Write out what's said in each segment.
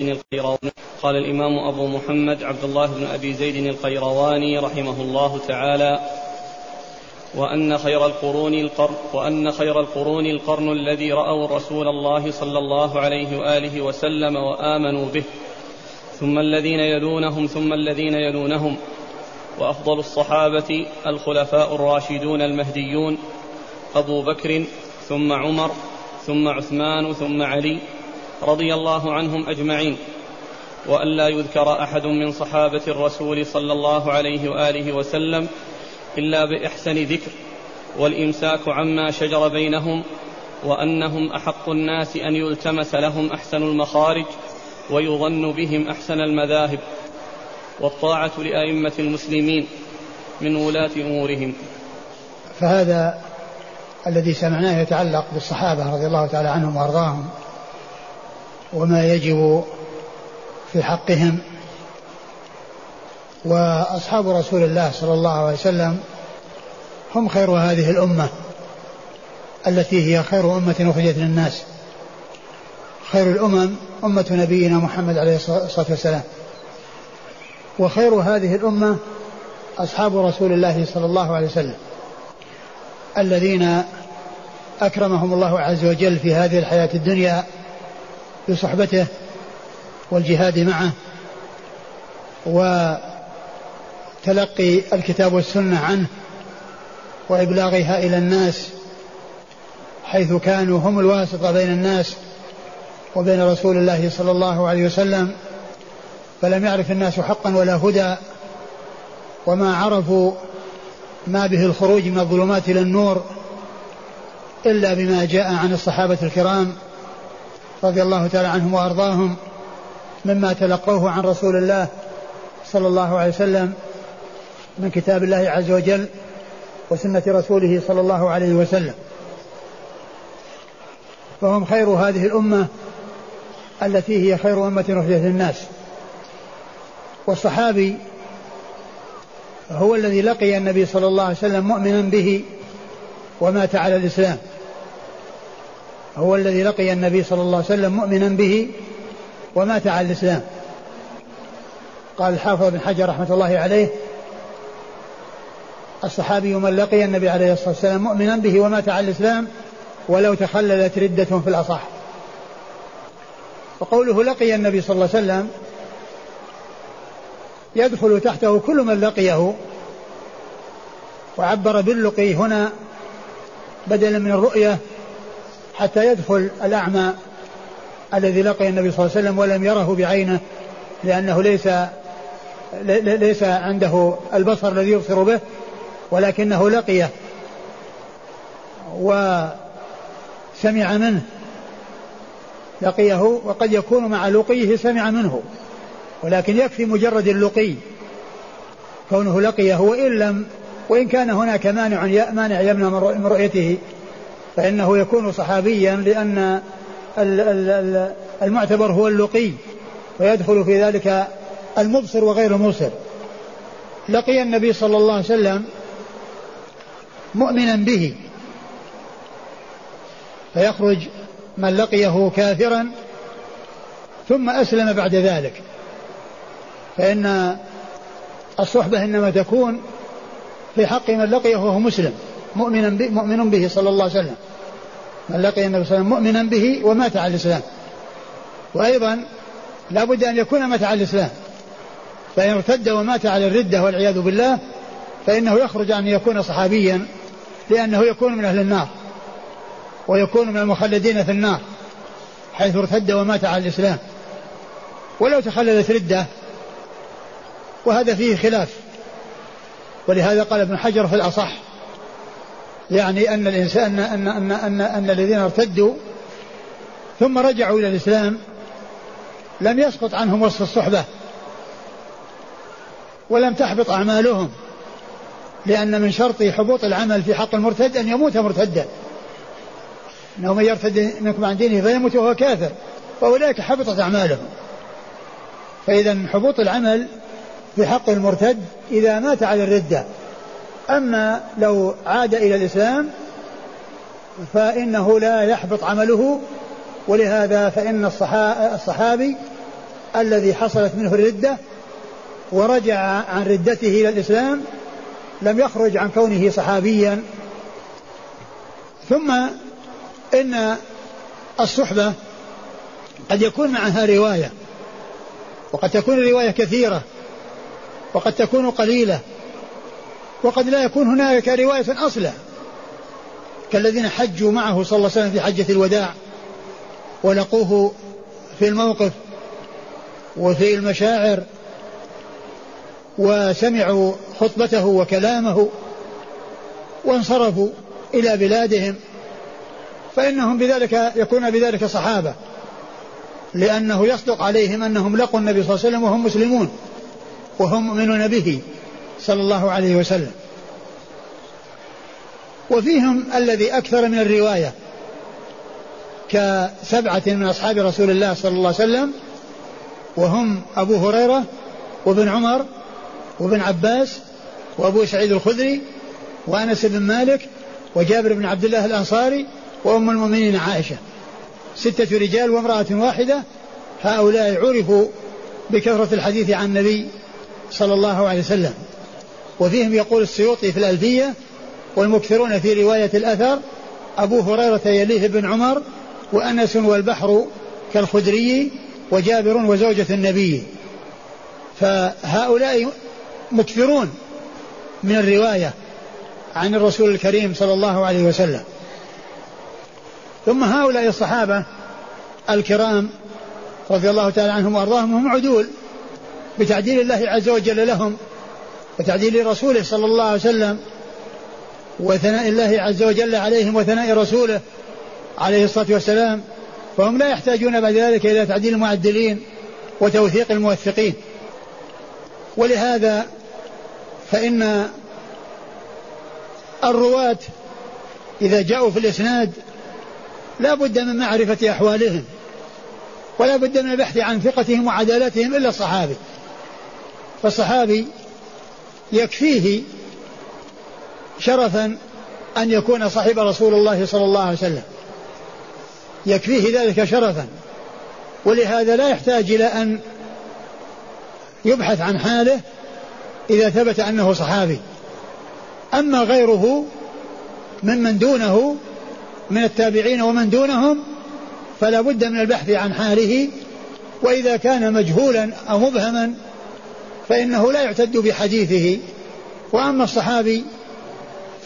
القيرواني. قال الإمام أبو محمد عبد الله بن أبي زيد القيرواني رحمه الله تعالى وأن خير القرون القرن وأن خير القرون القرن الذي رأوا رسول الله صلى الله عليه وآله وسلم وآمنوا به ثم الذين يلونهم ثم الذين يلونهم. وأفضل الصحابة الخلفاء الراشدون المهديون أبو بكر ثم عمر ثم عثمان ثم علي رضي الله عنهم أجمعين وأن لا يذكر أحد من صحابة الرسول صلى الله عليه وآله وسلم إلا بإحسن ذكر والإمساك عما شجر بينهم وأنهم أحق الناس أن يلتمس لهم أحسن المخارج ويظن بهم أحسن المذاهب والطاعة لأئمة المسلمين من ولاة أمورهم. فهذا الذي سمعناه يتعلق بالصحابة رضي الله تعالى عنهم وأرضاهم وما يجب في حقهم. وأصحاب رسول الله صلى الله عليه وسلم هم خير هذه الأمة التي هي خير أمة أخرجت للناس. خير الأمم أمة نبينا محمد عليه الصلاة والسلام. وخير هذه الأمة أصحاب رسول الله صلى الله عليه وسلم الذين أكرمهم الله عز وجل في هذه الحياة الدنيا بصحبته والجهاد معه وتلقي الكتاب والسنة عنه وإبلاغها إلى الناس حيث كانوا هم الواسطة بين الناس وبين رسول الله صلى الله عليه وسلم فلم يعرف الناس حقا ولا هدى وما عرفوا ما به الخروج من الظلمات إلى النور إلا بما جاء عن الصحابة الكرام. رضي الله تعالى عنهم وأرضاهم مما تلقوه عن رسول الله صلى الله عليه وسلم من كتاب الله عز وجل وسنة رسوله صلى الله عليه وسلم. فهم خير هذه الأمة التي هي خير أمة أخرجت للناس. والصحابي هو الذي لقي النبي صلى الله عليه وسلم مؤمنا به ومات على الإسلام. هو الذي لقي النبي صلى الله عليه وسلم مؤمنا به ومات على الإسلام. قال الحافظ بن حجر رحمة الله عليه الصحابي من لقي النبي عليه الصلاة والسلام مؤمنا به ومات على الإسلام ولو تخللت ردة في الأصح. وقوله لقي النبي صلى الله عليه وسلم يدخل تحته كل من لقيه وعبر باللقي هنا بدلا من الرؤية حتى يدخل الأعمى الذي لقي النبي صلى الله عليه وسلم ولم يره بعينه لأنه ليس ليس عنده البصر الذي يبصر به ولكنه لقيه. وسمع منه لقيه وقد يكون مع لقيه سمع منه ولكن يكفي مجرد اللقي. كونه لقيه وإن لم وإن كان هناك مانع مانع يمنع من رؤيته. فإنه يكون صحابيا لأن المعتبر هو اللقي ويدخل في ذلك المبصر وغير المبصر. لقي النبي صلى الله عليه وسلم مؤمنا به فيخرج من لقيه كافرا ثم أسلم بعد ذلك. فإن الصحبة إنما تكون في حق من لقيه وهو مسلم. مؤمنا مؤمن به صلى الله عليه وسلم. من لقي النبي صلى الله عليه وسلم مؤمنا به ومات على الإسلام. وأيضا لا بد أن يكون مات على الإسلام. فإن ارتد ومات على الردة والعياذ بالله فإنه يخرج أن يكون صحابيا لأنه يكون من أهل النار ويكون من المخلدين في النار حيث ارتد ومات على الإسلام. ولو تخللت ردة وهذا فيه خلاف. ولهذا قال ابن حجر في الأصح يعني أن الإنسان أن أن أن, أن الذين ارتدوا ثم رجعوا إلى الإسلام لم يسقط عنهم وصف الصحبة ولم تحبط أعمالهم لأن من شرط حبوط العمل في حق المرتد أن يموت مرتدا. إنه من يرتد منكم عن دينه فيموت وهو كافر فأولئك حبطت أعمالهم. فإذا حبوط العمل في حق المرتد إذا مات على الردة. أما لو عاد إلى الإسلام فإنه لا يحبط عمله ولهذا فإن الصحابي الذي حصلت منه الردة ورجع عن ردته إلى الإسلام لم يخرج عن كونه صحابيا. ثم إن الصحبة قد يكون معها رواية وقد تكون الرواية كثيرة وقد تكون قليلة وقد لا يكون هناك رواية أصلا كالذين حجوا معه صلى الله عليه وسلم في حجة الوداع ولقوه في الموقف وفي المشاعر وسمعوا خطبته وكلامه وانصرفوا إلى بلادهم فإنهم بذلك يكون بذلك صحابة لأنه يصدق عليهم أنهم لقوا النبي صلى الله عليه وسلم وهم مسلمون وهم مؤمنون به صلى الله عليه وسلم. وفيهم الذي أكثر من الرواية كسبعة من أصحاب رسول الله صلى الله عليه وسلم وهم أبو هريرة وابن عمر وابن عباس وأبو سعيد الخدري وأنس بن مالك وجابر بن عبد الله الأنصاري وأم المؤمنين عائشة. ستة رجال وامرأة واحدة هؤلاء عرفوا بكثرة الحديث عن النبي صلى الله عليه وسلم. وفيهم يقول السيوطي في الألفية والمكثرون في رواية الأثر أبو هريرة يليه بن عمر وأنس والبحر كالخدري وجابر وزوجة النبي. فهؤلاء مكثرون من الرواية عن الرسول الكريم صلى الله عليه وسلم. ثم هؤلاء الصحابة الكرام رضي الله تعالى عنهم وأرضاهم هم عدول بتعديل الله عز وجل لهم وتعديل رسوله صلى الله عليه وسلم وثناء الله عز وجل عليهم وثناء رسوله عليه الصلاة والسلام. فهم لا يحتاجون بعد ذلك إلى تعديل المعدلين وتوثيق الموثقين. ولهذا فإن الرواة إذا جاءوا في الإسناد لا بد من معرفة أحوالهم ولا بد من البحث عن ثقتهم وعدالتهم إلا الصحابي. فالصحابي يكفيه شرفا أن يكون صاحب رسول الله صلى الله عليه وسلم. يكفيه ذلك شرفا. ولهذا لا يحتاج إلى أن يبحث عن حاله إذا ثبت أنه صحابي. أما غيره ممن دونه من التابعين ومن دونهم فلا بد من البحث عن حاله. وإذا كان مجهولا أو مبهما فإنه لا يعتد بحديثه. وأما الصحابي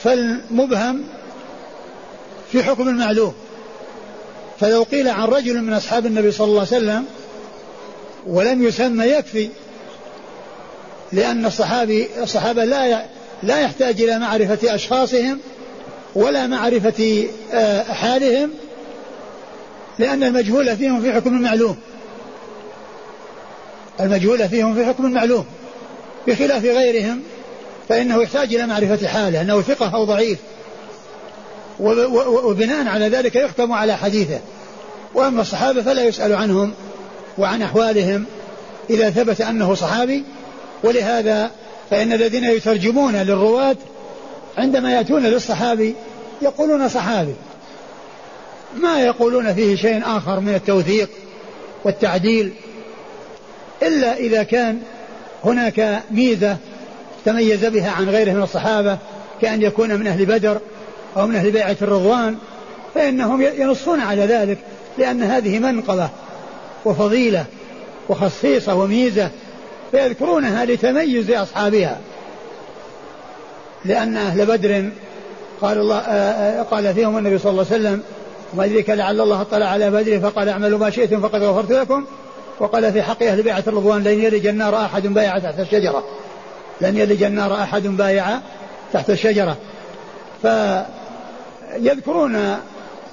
فالمبهم في حكم المعلوم فلو قيل عن رجل من أصحاب النبي صلى الله عليه وسلم ولم يسمى يكفي لأن الصحابي الصحابة لا لا يحتاج إلى معرفة أشخاصهم ولا معرفة آه، حالهم لأن المجهول فيهم في حكم المعلوم المجهول فيهم في حكم المعلوم بخلاف غيرهم فإنه يحتاج إلى معرفة حاله أنه ثقة أو ضعيف. وبناء على ذلك يحكم على حديثه. وأما الصحابة فلا يسأل عنهم وعن أحوالهم إذا ثبت أنه صحابي. ولهذا فإن الذين يترجمون للرواة عندما يأتون للصحابي يقولون صحابي. ما يقولون فيه شيء آخر من التوثيق والتعديل. إلا إذا كان هناك ميزة تميز بها عن غيره من الصحابة كأن يكون من أهل بدر أو من أهل بيعة الرضوان فإنهم ينصون على ذلك لأن هذه منقبة وفضيلة وخصيصة وميزة فيذكرونها لتميز أصحابها. لأن أهل بدر قال الله قال فيهم النبي صلى الله عليه وسلم وما لعل الله اطلع على بدر فقال اعملوا ما شئتم فقد غفرت لكم وقال في حق أهل بيعة الرضوان لن يلج النار أحد بايع تحت الشجرة. لن يلج النار أحد بايع تحت الشجرة. فيذكرون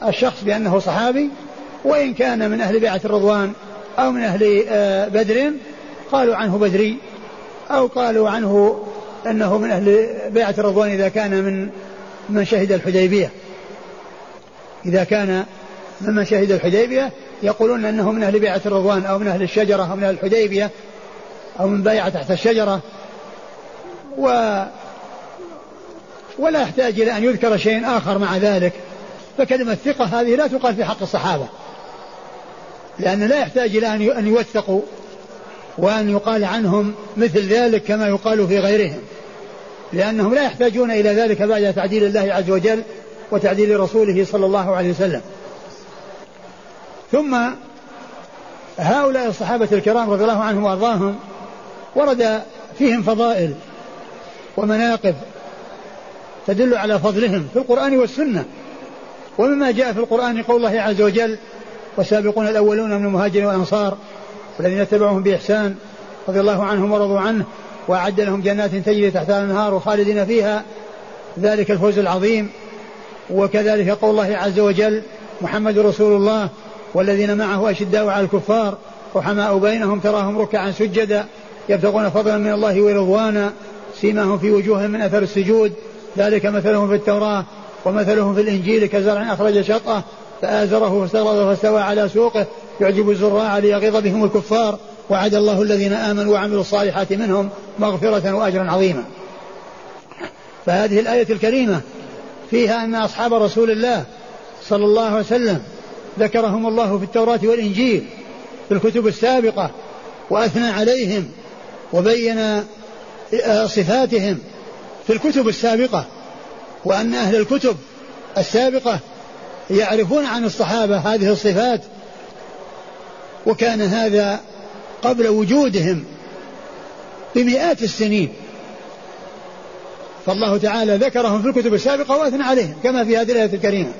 الشخص بأنه صحابي وإن كان من أهل بيعة الرضوان أو من أهل آه، بدر قالوا عنه بدري أو قالوا عنه أنه من أهل بيعة الرضوان إذا كان من من شهد الحديبية. إذا كان ممن شهد الحديبية يقولون أنه من أهل بيعة الرضوان أو من أهل الشجرة أو من أهل الحديبية أو من بايعة تحت الشجرة و ولا يحتاج إلى أن يذكر شيء آخر مع ذلك فكلمة ثقة هذه لا تقال في حق الصحابة لأن لا يحتاج إلى أن يوثقوا وأن يقال عنهم مثل ذلك كما يقال في غيرهم لأنهم لا يحتاجون إلى ذلك بعد تعديل الله عز وجل وتعديل رسوله صلى الله عليه وسلم. ثم هؤلاء الصحابة الكرام رضي الله عنهم وأرضاهم ورد فيهم فضائل ومناقب تدل على فضلهم في القرآن والسنة. ومما جاء في القرآن قول الله عز وجل والسابقون الأولون من المهاجرين والأنصار والذين اتبعوهم بإحسان رضي الله عنهم ورضوا عنه وأعد لهم جنات تجري تحتها الأنهار وخالدين فيها ذلك الفوز العظيم. وكذلك قول الله عز وجل محمد رسول الله والذين معه أشداء على الكفار رحماء بينهم تراهم ركعا سجدا يبتغون فضلا من الله ورضوانا سيماهم في وجوههم من أثر السجود. ذلك مثلهم في التوراة ومثلهم في الإنجيل كزرع أخرج شطأه فآزره فاستغلظ فاستوى على سوقه. يعجب الزراع ليغيظ بهم الكفار. وعد الله الذين آمنوا وعملوا الصالحات منهم مغفرة وأجرا عظيما. فهذه الآية الكريمة فيها أن أصحاب رسول الله صلى الله عليه وسلم ذكرهم الله في التوراة والإنجيل في الكتب السابقة وأثنى عليهم وبين آه، صفاتهم في الكتب السابقة وأن أهل الكتب السابقة يعرفون عن الصحابة هذه الصفات وكان هذا قبل وجودهم بمئات السنين. فالله تعالى ذكرهم في الكتب السابقة وأثنى عليهم كما في هذه الآية الكريمة.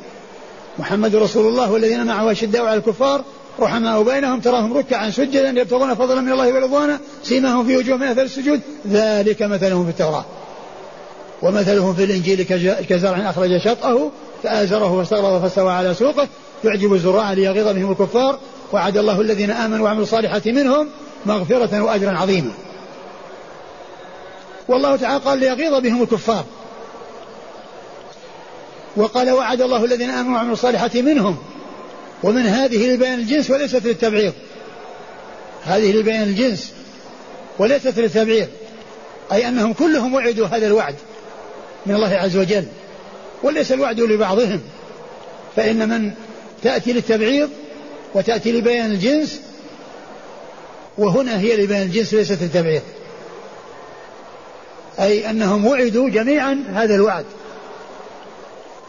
محمد رسول الله والذين معه أشداء على الكفار رحماء بينهم تراهم ركعا سجدا يبتغون فضلا من الله ورضوانا سيماهم في وجوههم من اثر السجود ذلك مثلهم في التوراة ومثلهم في الإنجيل كزرع أخرج شطأه فآزره واستغرض فاستوى على سوقه يعجب الزراع ليغيظ بهم الكفار وعد الله الذين آمنوا وعملوا الصالحات منهم مغفرة واجرا عظيما. والله تعالى قال ليغيظ بهم الكفار. وقال وعد الله الذين آمنوا وعملوا الصالحات منهم. ومن هذه لبيان الجنس وليست للتبعيض. هذه لبيان الجنس وليست للتبعيض. أي أنهم كلهم وعدوا هذا الوعد من الله عز وجل. وليس الوعد لبعضهم. فإن من تأتي للتبعيض وتأتي لبيان الجنس وهنا هي لبيان الجنس ليست التبعيض أي أنهم وعدوا جميعا هذا الوعد.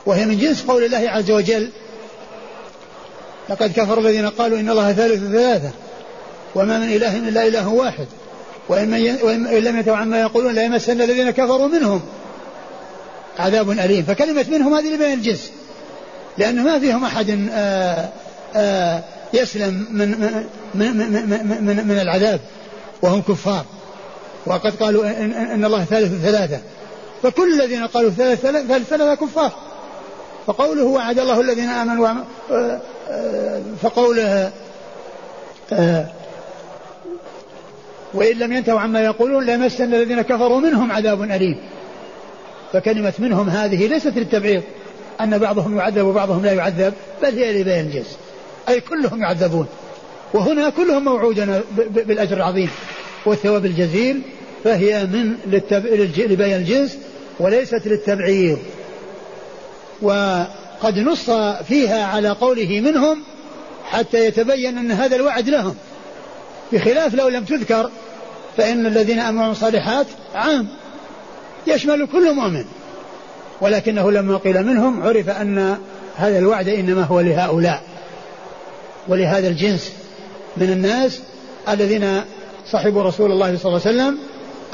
وهي من جنس قول الله عز وجل لقد كفر الذين قالوا إن الله ثالث ثلاثة وما من إله إلا إله واحد وإن, لم يتوا عما يقولون لا يمسن الذين كفروا منهم. عذاب أليم. فكلمة منهم هذه لبيان الجنس لأنه ما فيهم أحد آآ آه، آآ آه، يسلم من من, من, من, من العذاب وهم كفار. وقد قالوا إن, إن الله ثالث ثلاثة فكل الذين قالوا ثالث ثلاثة كفار. فقوله وعد الله الذين آمنوا آه، فقوله وإن لم ينتهوا عما يقولون ليمسن الذين كفروا منهم عذاب أليم. فكلمة منهم هذه ليست للتبعيض أن بعضهم يعذب وبعضهم لا يعذب بل هي لبيان الجنس أي كلهم يعذبون. وهنا كلهم موعودون بالأجر العظيم والثواب الجزيل فهي من لبيان الجنس وليست للتبعيض. وقد نص فيها على قوله منهم حتى يتبين أن هذا الوعد لهم. بخلاف لو لم تذكر فإن الذين آمنوا الصالحات عام يشمل كل مؤمن. ولكنه لما قيل منهم عرف أن هذا الوعد إنما هو لهؤلاء. ولهذا الجنس من الناس الذين صحبوا رسول الله صلى الله عليه وسلم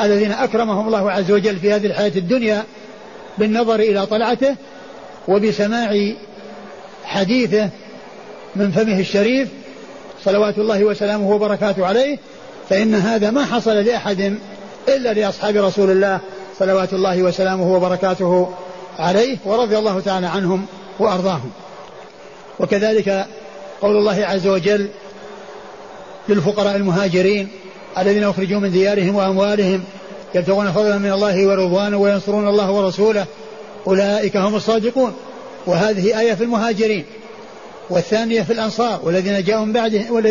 الذين أكرمهم الله عز وجل في هذه الحياة الدنيا بالنظر إلى طلعته وبسماع حديثه من فمه الشريف صلوات الله وسلامه وبركاته عليه فإن هذا ما حصل لأحد إلا لأصحاب رسول الله صلوات الله وسلامه وبركاته عليه ورضي الله تعالى عنهم وأرضاهم. وكذلك قول الله عز وجل للفقراء المهاجرين الذين أخرجوا من ديارهم وأموالهم يبتغون فضلا من الله ورضوانه وينصرون الله ورسوله أولئك هم الصادقون. وهذه آية في المهاجرين. والثانية في الأنصار والذين جاءوا من بعدهم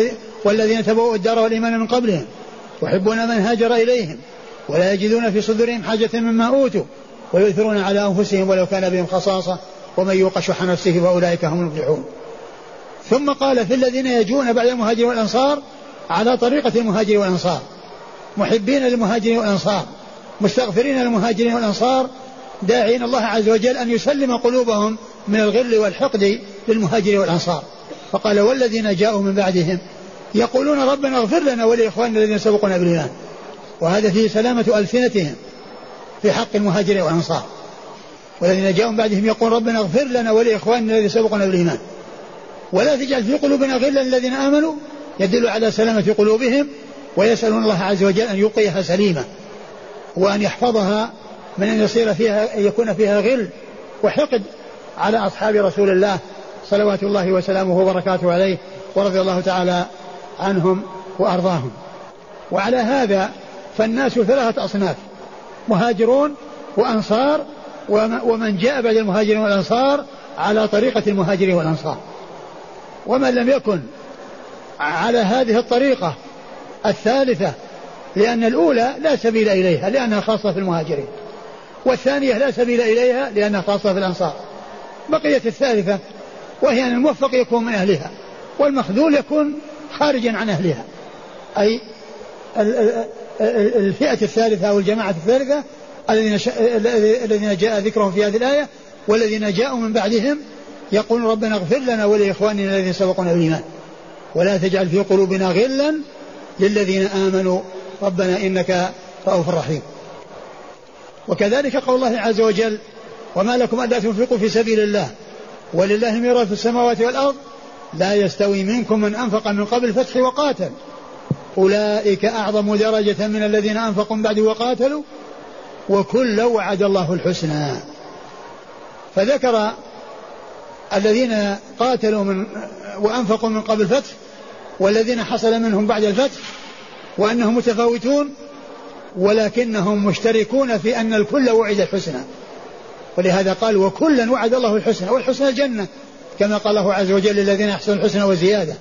والذين تبوؤوا الدار والإيمان من قبلهم. يحبون من هاجر إليهم. ولا يجدون في صدورهم حاجة مما أوتوا. ويؤثرون على أنفسهم ولو كان بهم خصاصة. ومن يوق شح نفسه فأولئك هم المفلحون. ثم قال في الذين يجون بعد المهاجر والأنصار على طريقة المهاجر والأنصار. محبين للمهاجرين والأنصار. مستغفرين للمهاجرين والأنصار. داعين الله عز وجل أن يسلم قلوبهم من الغل والحقد للمهاجرين والأنصار. فقال والذين جاءوا من بعدهم يقولون ربنا اغفر لنا ولإخواننا الذين سبقونا بالإيمان. وهذا فيه سلامة ألسنتهم في حق المهاجرين والأنصار. والذين جاءوا من بعدهم يقول ربنا اغفر لنا ولإخواننا الذين سبقونا بالإيمان. ولا تجعل في قلوبنا غلا للذين آمنوا. يدل على سلامة قلوبهم ويسألون الله عز وجل أن يبقيها سليمة وأن يحفظها من أن يصير فيها أن يكون فيها غل وحقد على أصحاب رسول الله صلوات الله وسلامه وبركاته عليه ورضي الله تعالى عنهم وأرضاهم. وعلى هذا فالناس ثلاثة أصناف مهاجرون وأنصار ومن جاء بعد المهاجرين والأنصار على طريقة المهاجرين والأنصار. ومن لم يكن على هذه الطريقة الثالثة لأن الأولى لا سبيل إليها لأنها خاصة في المهاجرين. والثانية لا سبيل إليها لأنها خاصة في الأنصار بقية الثالثة وهي أن الموفق يكون من أهلها والمخذول يكون خارجا عن أهلها. أي الفئة الثالثة أو الجماعة الثالثة الذين جاء ذكرهم في هذه الآية والذين جاءوا من بعدهم يقول ربنا اغفر لنا ولإخواننا الذين سبقونا بالإيمان. ولا تجعل في قلوبنا غلا للذين آمنوا. ربنا إنك رؤوف رحيم. وكذلك قول الله عز وجل وما لكم ألا تنفقوا في سبيل الله ولله ميراث السماوات والأرض لا يستوي منكم من أنفق من قبل الفتح وقاتل. أولئك أعظم درجة من الذين أنفقوا بعد وقاتلوا وكل وعد الله الحسنى. فذكر الذين قاتلوا من وأنفقوا من قبل الفتح والذين حصل منهم بعد الفتح وأنهم متفاوتون ولكنهم مشتركون في أن الكل وعد الحسنى. ولهذا قال وكلا وعد الله الحسنى والحسنى الجنة كما قال الله عز وجل للذين أحسنوا الحسنى وزيادة.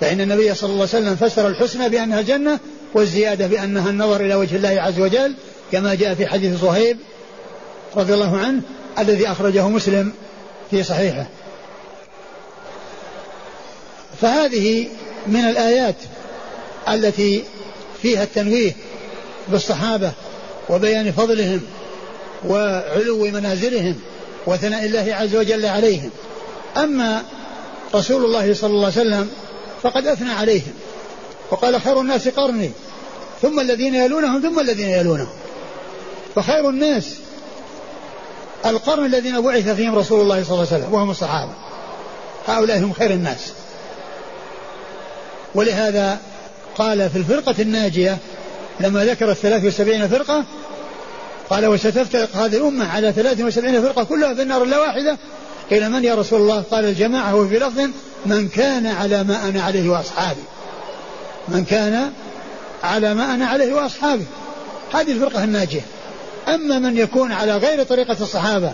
فإن النبي صلى الله عليه وسلم فسر الحسنى بأنها الجنة والزيادة بأنها النظر إلى وجه الله عز وجل كما جاء في حديث صهيب رضي الله عنه الذي أخرجه مسلم في صحيحه. فهذه من الآيات التي فيها التنويه. بالصحابة وبيان فضلهم وعلو منازلهم وثناء الله عز وجل عليهم. أما رسول الله صلى الله عليه وسلم فقد أثنى عليهم وقال خير الناس قرني ثم الذين يلونهم ثم الذين يلونهم. فخير الناس القرن الذين بعث فيهم رسول الله صلى الله عليه وسلم وهم الصحابة. هؤلاء هم خير الناس. ولهذا قال في الفرقة الناجية لما ذكر الثلاث وسبعين فرقة قال وستفترق هذه الأمة على ثلاث وسبعين فرقة كلها في النار إلا واحدة. قيل من يا رسول الله؟ قال الجماعة. وفي لفظ من كان على ما أنا عليه وأصحابي. من كان على ما أنا عليه وأصحابي. هذه الفرقة الناجية. أما من يكون على غير طريقة الصحابة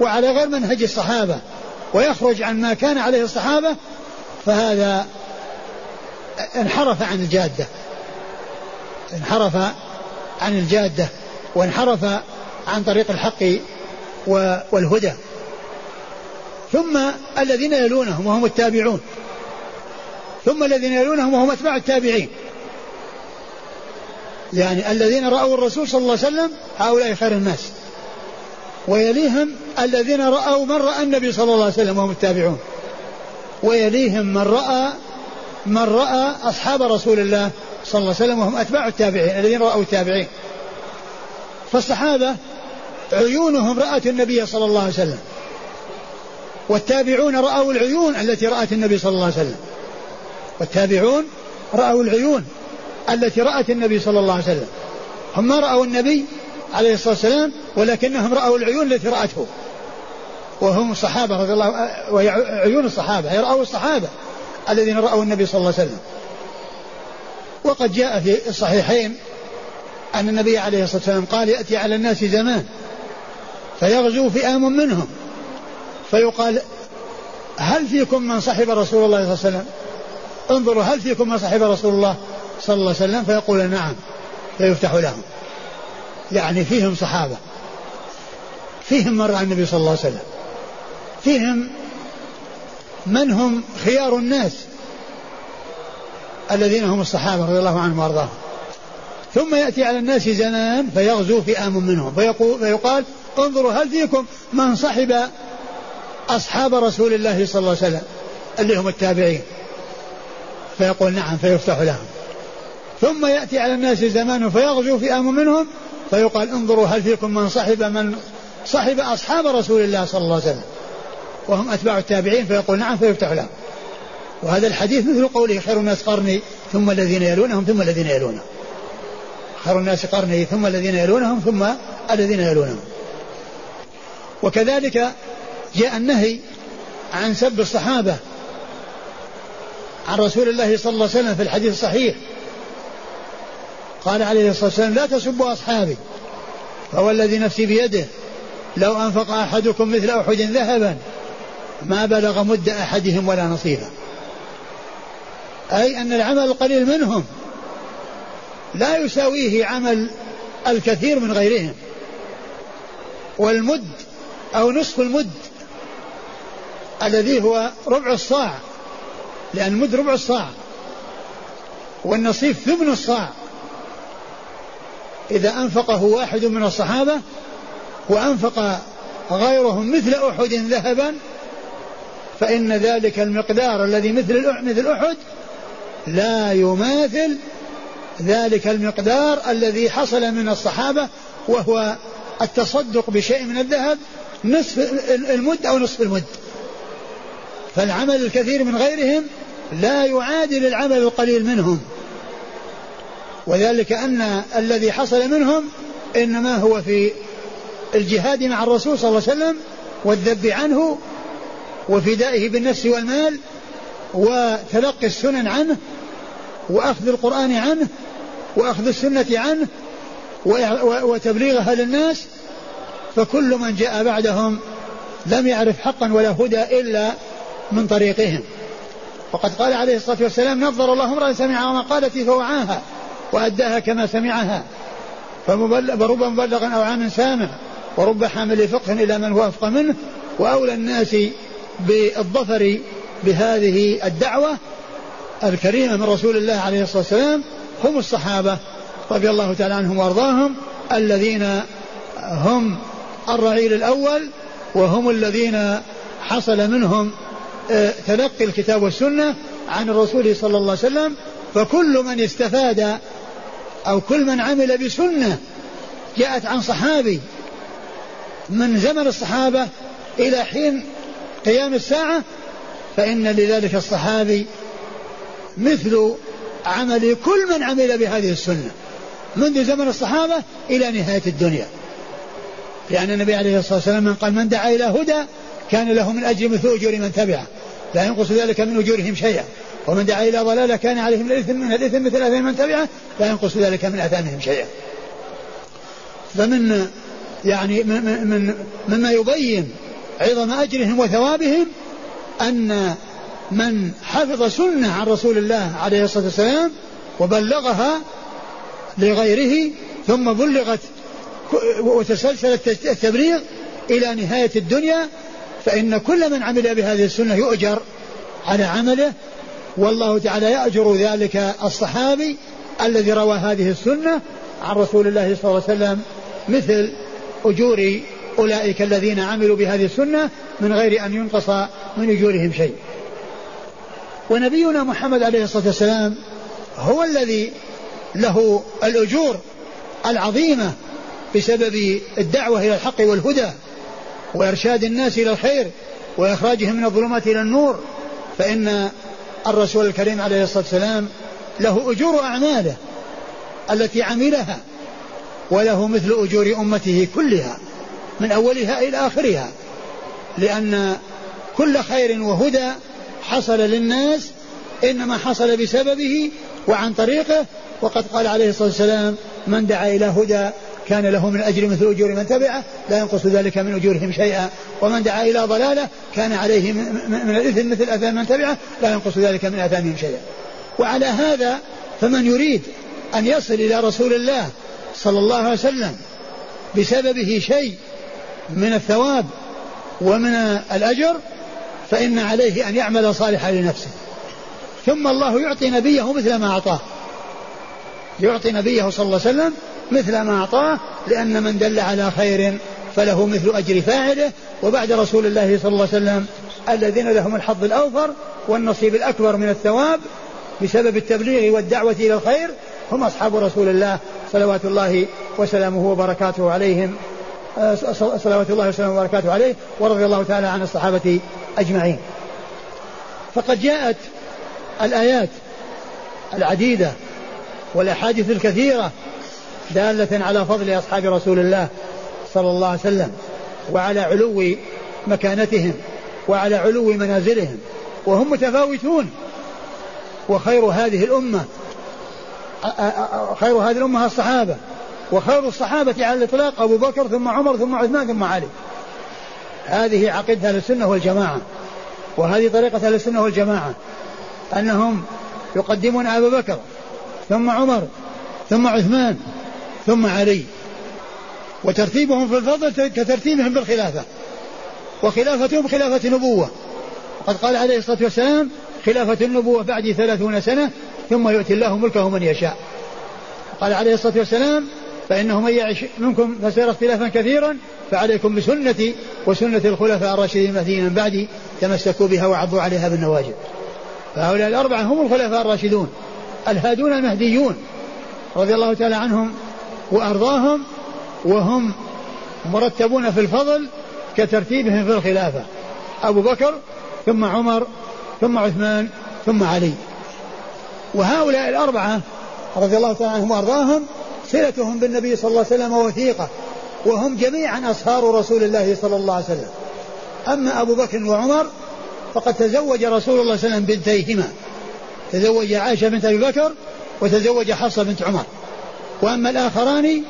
وعلى غير منهج الصحابة ويخرج عن ما كان عليه الصحابة فهذا انحرف عن الجادة. انحرف عن الجادة وانحرف عن طريق الحق والهدى. ثم الذين يلونهم وهم التابعون. ثم الذين يلونهم وهم أتباع التابعين. يعني الذين رأوا الرسول صلى الله عليه وسلم هؤلاء خير الناس. ويليهم الذين رأوا من رأى النبي صلى الله عليه وسلم وهم التابعون. ويليهم من رأى من رأى أصحاب رسول الله صلى الله عليه وسلم وهم أتباع التابعين الذين رأوا التابعين. فالصحابة عيونهم رأت النبي صلى الله عليه وسلم. والتابعون رأوا العيون التي رأت النبي صلى الله عليه وسلم. والتابعون رأوا العيون التي رأت النبي صلى الله عليه وسلم. هم ما رأوا النبي عليه الصلاة والسلام ولكنهم رأوا العيون التي رأته. وهم الصحابة رضي الله وهي عيون الصحابة هي رأوا الصحابة الذين رأوا النبي صلى الله عليه وسلم. وقد جاء في الصحيحين أن النبي عليه الصلاة والسلام قال يأتي على الناس زمان فيغزو فئام منهم فيقال هل فيكم من صحب رسول الله صلى الله عليه وسلم؟ انظروا هل فيكم من صحب رسول الله صلى الله عليه وسلم؟ فيقول نعم فيفتح لهم. يعني فيهم صحابة فيهم من رأى النبي صلى الله عليه وسلم فيهم من هم خيار الناس. الذين هم الصحابة رضي الله عنهم وأرضاهم. ثم يأتي على الناس زمان فيغزو فئام منهم. فيقول فيقال انظروا هل فيكم من صحب أصحاب رسول الله صلى الله عليه وسلم اللي هم التابعين. فيقول نعم فيفتح لهم. ثم يأتي على الناس زمان فيغزو فئام منهم فيقال انظروا هل فيكم من صحب من صحب أصحاب رسول الله صلى الله عليه وسلم. وهم أتباع التابعين فيقول نعم فيفتح لهم. وهذا الحديث مثل قوله خير الناس قرني ثم الذين يلونهم ثم الذين يلونهم خير الناس قرني ثم الذين يلونهم ثم الذين يلونهم. وكذلك جاء النهي عن سب الصحابة عن رسول الله صلى الله عليه وسلم في الحديث الصحيح. قال عليه الصلاة والسلام لا تسبوا أصحابي فهو الذي نفسي بيده لو أنفق أحدكم مثل أحد ذهبا ما بلغ مد أحدهم ولا نصيبا. أي أن العمل القليل منهم. لا يساويه عمل الكثير من غيرهم. والمد أو نصف المد الذي هو ربع الصاع لأن المد ربع الصاع والنصيف ثمن الصاع. إذا أنفقه واحد من الصحابة وأنفق غيرهم مثل أحد ذهبا فإن ذلك المقدار الذي مثل مثل أحد لا يماثل ذلك المقدار الذي حصل من الصحابة وهو التصدق بشيء من الذهب نصف المد أو نصف المد. فالعمل الكثير من غيرهم لا يعادل العمل القليل منهم. وذلك أن الذي حصل منهم إنما هو في الجهاد مع الرسول صلى الله عليه وسلم والذب عنه وفدائه بالنفس والمال وتلقي السنن عنه وأخذ القرآن عنه وأخذ السنة عنه وتبليغها للناس فكل من جاء بعدهم لم يعرف حقا ولا هدى إلا من طريقهم. وقد قال عليه الصلاة والسلام نظر الله امرأ سمع مقالتي فوعاها وأداها كما سمعها فرب مبلغ أو عام سامع ورب حامل فقه إلى من هو أفقه منه وأولى الناس بالظفر بهذه الدعوة الكريمة من رسول الله عليه الصلاة والسلام هم الصحابة رضي الله تعالى عنهم وأرضاهم الذين هم الرعيل الأول وهم الذين حصل منهم آه، تلقي الكتاب والسنة عن الرسول صلى الله عليه وسلم فكل من استفاد أو كل من عمل بسنة جاءت عن صحابي من زمن الصحابة إلى حين قيام الساعة فإن لذلك الصحابي مثل عمل كل من عمل بهذه السنة منذ زمن الصحابة إلى نهاية الدنيا. لأن النبي عليه الصلاة والسلام من قال من دعا إلى هدى كان له من أجر مثل أجور من تبعه لا ينقص ذلك من أجورهم شيئا. ومن دعا إلى ضلالة كان عليه من الإثم من الإثم مثل أثام من تبعه لا ينقص ذلك من أثامهم شيئا. فمن يعني من, من مما يبين عظم أجرهم وثوابهم أن من حفظ سنة عن رسول الله عليه الصلاة والسلام وبلغها لغيره ثم بلغت وتسلسل التبليغ إلى نهاية الدنيا فإن كل من عمل بهذه السنة يؤجر على عمله. والله تعالى يأجر ذلك الصحابي الذي روى هذه السنة عن رسول الله صلى الله عليه وسلم مثل أجور أولئك الذين عملوا بهذه السنة من غير أن ينقص من أجورهم شيء. ونبينا محمد عليه الصلاة والسلام هو الذي له الأجور العظيمة بسبب الدعوة إلى الحق والهدى وإرشاد الناس إلى الخير وإخراجهم من الظلمات إلى النور فإن الرسول الكريم عليه الصلاة والسلام له أجور أعماله التي عملها وله مثل أجور أمته كلها من أولها إلى آخرها لأن كل خير وهدى حصل للناس إنما حصل بسببه وعن طريقه وقد قال عليه الصلاة والسلام من دعا إلى هدى كان له من أجر مثل أجور من تبعه لا ينقص ذلك من أجورهم شيئا. ومن دعا إلى ضلالة كان عليه من الإثم مثل أثام من تبعه لا ينقص ذلك من أثامهم شيئا. وعلى هذا فمن يريد أن يصل إلى رسول الله صلى الله عليه وسلم بسببه شيء من الثواب ومن الأجر فإن عليه أن يعمل صالحا لنفسه. ثم الله يعطي نبيه مثل ما أعطاه. يعطي نبيه صلى الله عليه وسلم مثل ما أعطاه لأن من دل على خير فله مثل أجر فاعله. وبعد رسول الله صلى الله عليه وسلم الذين لهم الحظ الأوفر والنصيب الأكبر من الثواب بسبب التبليغ والدعوة إلى الخير هم أصحاب رسول الله صلوات الله وسلامه وبركاته عليهم. آه، صلوات الله وسلامه وبركاته عليه ورضي الله تعالى عن الصحابة أجمعين. فقد جاءت الآيات العديدة والأحاديث الكثيرة دالة على فضل أصحاب رسول الله صلى الله عليه وسلم وعلى علو مكانتهم وعلى علو منازلهم وهم متفاوتون. وخير هذه الأمة خير هذه الأمة الصحابة وخير الصحابة على الإطلاق أبو بكر ثم عمر ثم عثمان ثم علي. هذه عقيدة أهل السنة والجماعة وهذه طريقة أهل السنة والجماعة أنهم يقدمون أبا بكر ثم عمر ثم عثمان ثم علي وترتيبهم في الفضل كترتيبهم بالخلافة وخلافتهم خلافة نبوة. وقد قال عليه الصلاة والسلام خلافة النبوة بعد ثلاثون سنة ثم يؤتي الله ملكه من يشاء. قال عليه الصلاة والسلام فإنه من يعش منكم فسيرى اختلافا كثيرا فعليكم بسنتي وسنة الخلفاء الراشدين المهديين من بعدي تمسكوا بها وعضوا عليها بالنواجذ. فهؤلاء الأربعة هم الخلفاء الراشدون الهادون المهديون رضي الله تعالى عنهم وأرضاهم وهم مرتبون في الفضل كترتيبهم في الخلافة. أبو بكر ثم عمر ثم عثمان ثم علي. وهؤلاء الأربعة رضي الله تعالى عنهم وأرضاهم صلتهم بالنبي صلى الله عليه وسلم وثيقة. وهم جميعا أصهار رسول الله صلى الله عليه وسلم. أما أبو بكر وعمر فقد تزوج رسول الله صلى الله عليه وسلم بنتيهما. تزوج عائشة بنت أبي بكر وتزوج حفصة بنت عمر. وأما الآخران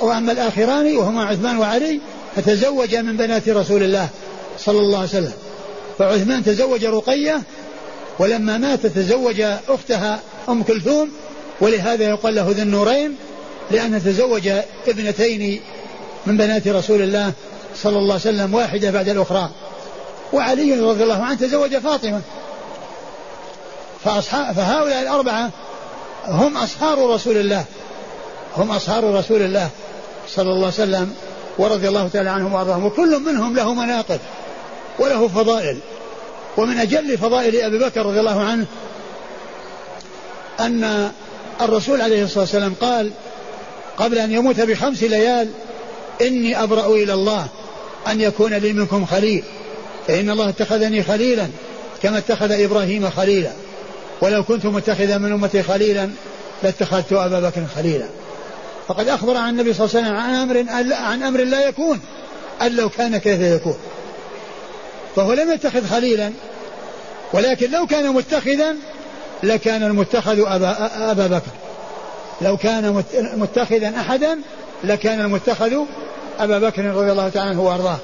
وأما الآخران وهما عثمان وعلي فتزوج من بنات رسول الله صلى الله عليه وسلم. فعثمان تزوج رقية ولما مات تزوج أختها أم كلثوم ولهذا يقال له ذي النورين لأنه تزوج ابنتين من بنات رسول الله صلى الله عليه وسلم واحدة بعد الأخرى. وعلي رضي الله عنه تزوج فاطمة. فأصحاب فهؤلاء الأربعة هم أصهار رسول الله. هم أصهار رسول الله صلى الله عليه وسلم ورضي الله تعالى عنهم وأرضاهم. وكل منهم له مناقب وله فضائل. ومن أجل فضائل أبي بكر رضي الله عنه أن الرسول عليه الصلاة والسلام قال قبل أن يموت بخمس ليال إني أبرأ إلى الله أن يكون لي منكم خليل. فإن الله اتخذني خليلا كما اتخذ إبراهيم خليلا. ولو كنت متخذا من أمتي خليلا لاتخذت أبا بكر خليلا. فقد أخبر عن النبي صلى الله عليه وسلم عن أمر عن أمر لا يكون أن لو كان كيف يكون. فهو لم يتخذ خليلا ولكن لو كان متخذا لكان المتخذ أبا, أبا بكر. لو كان متخذا أحدا لكان المتخذ أبا بكر رضي الله تعالى عنه وأرضاه.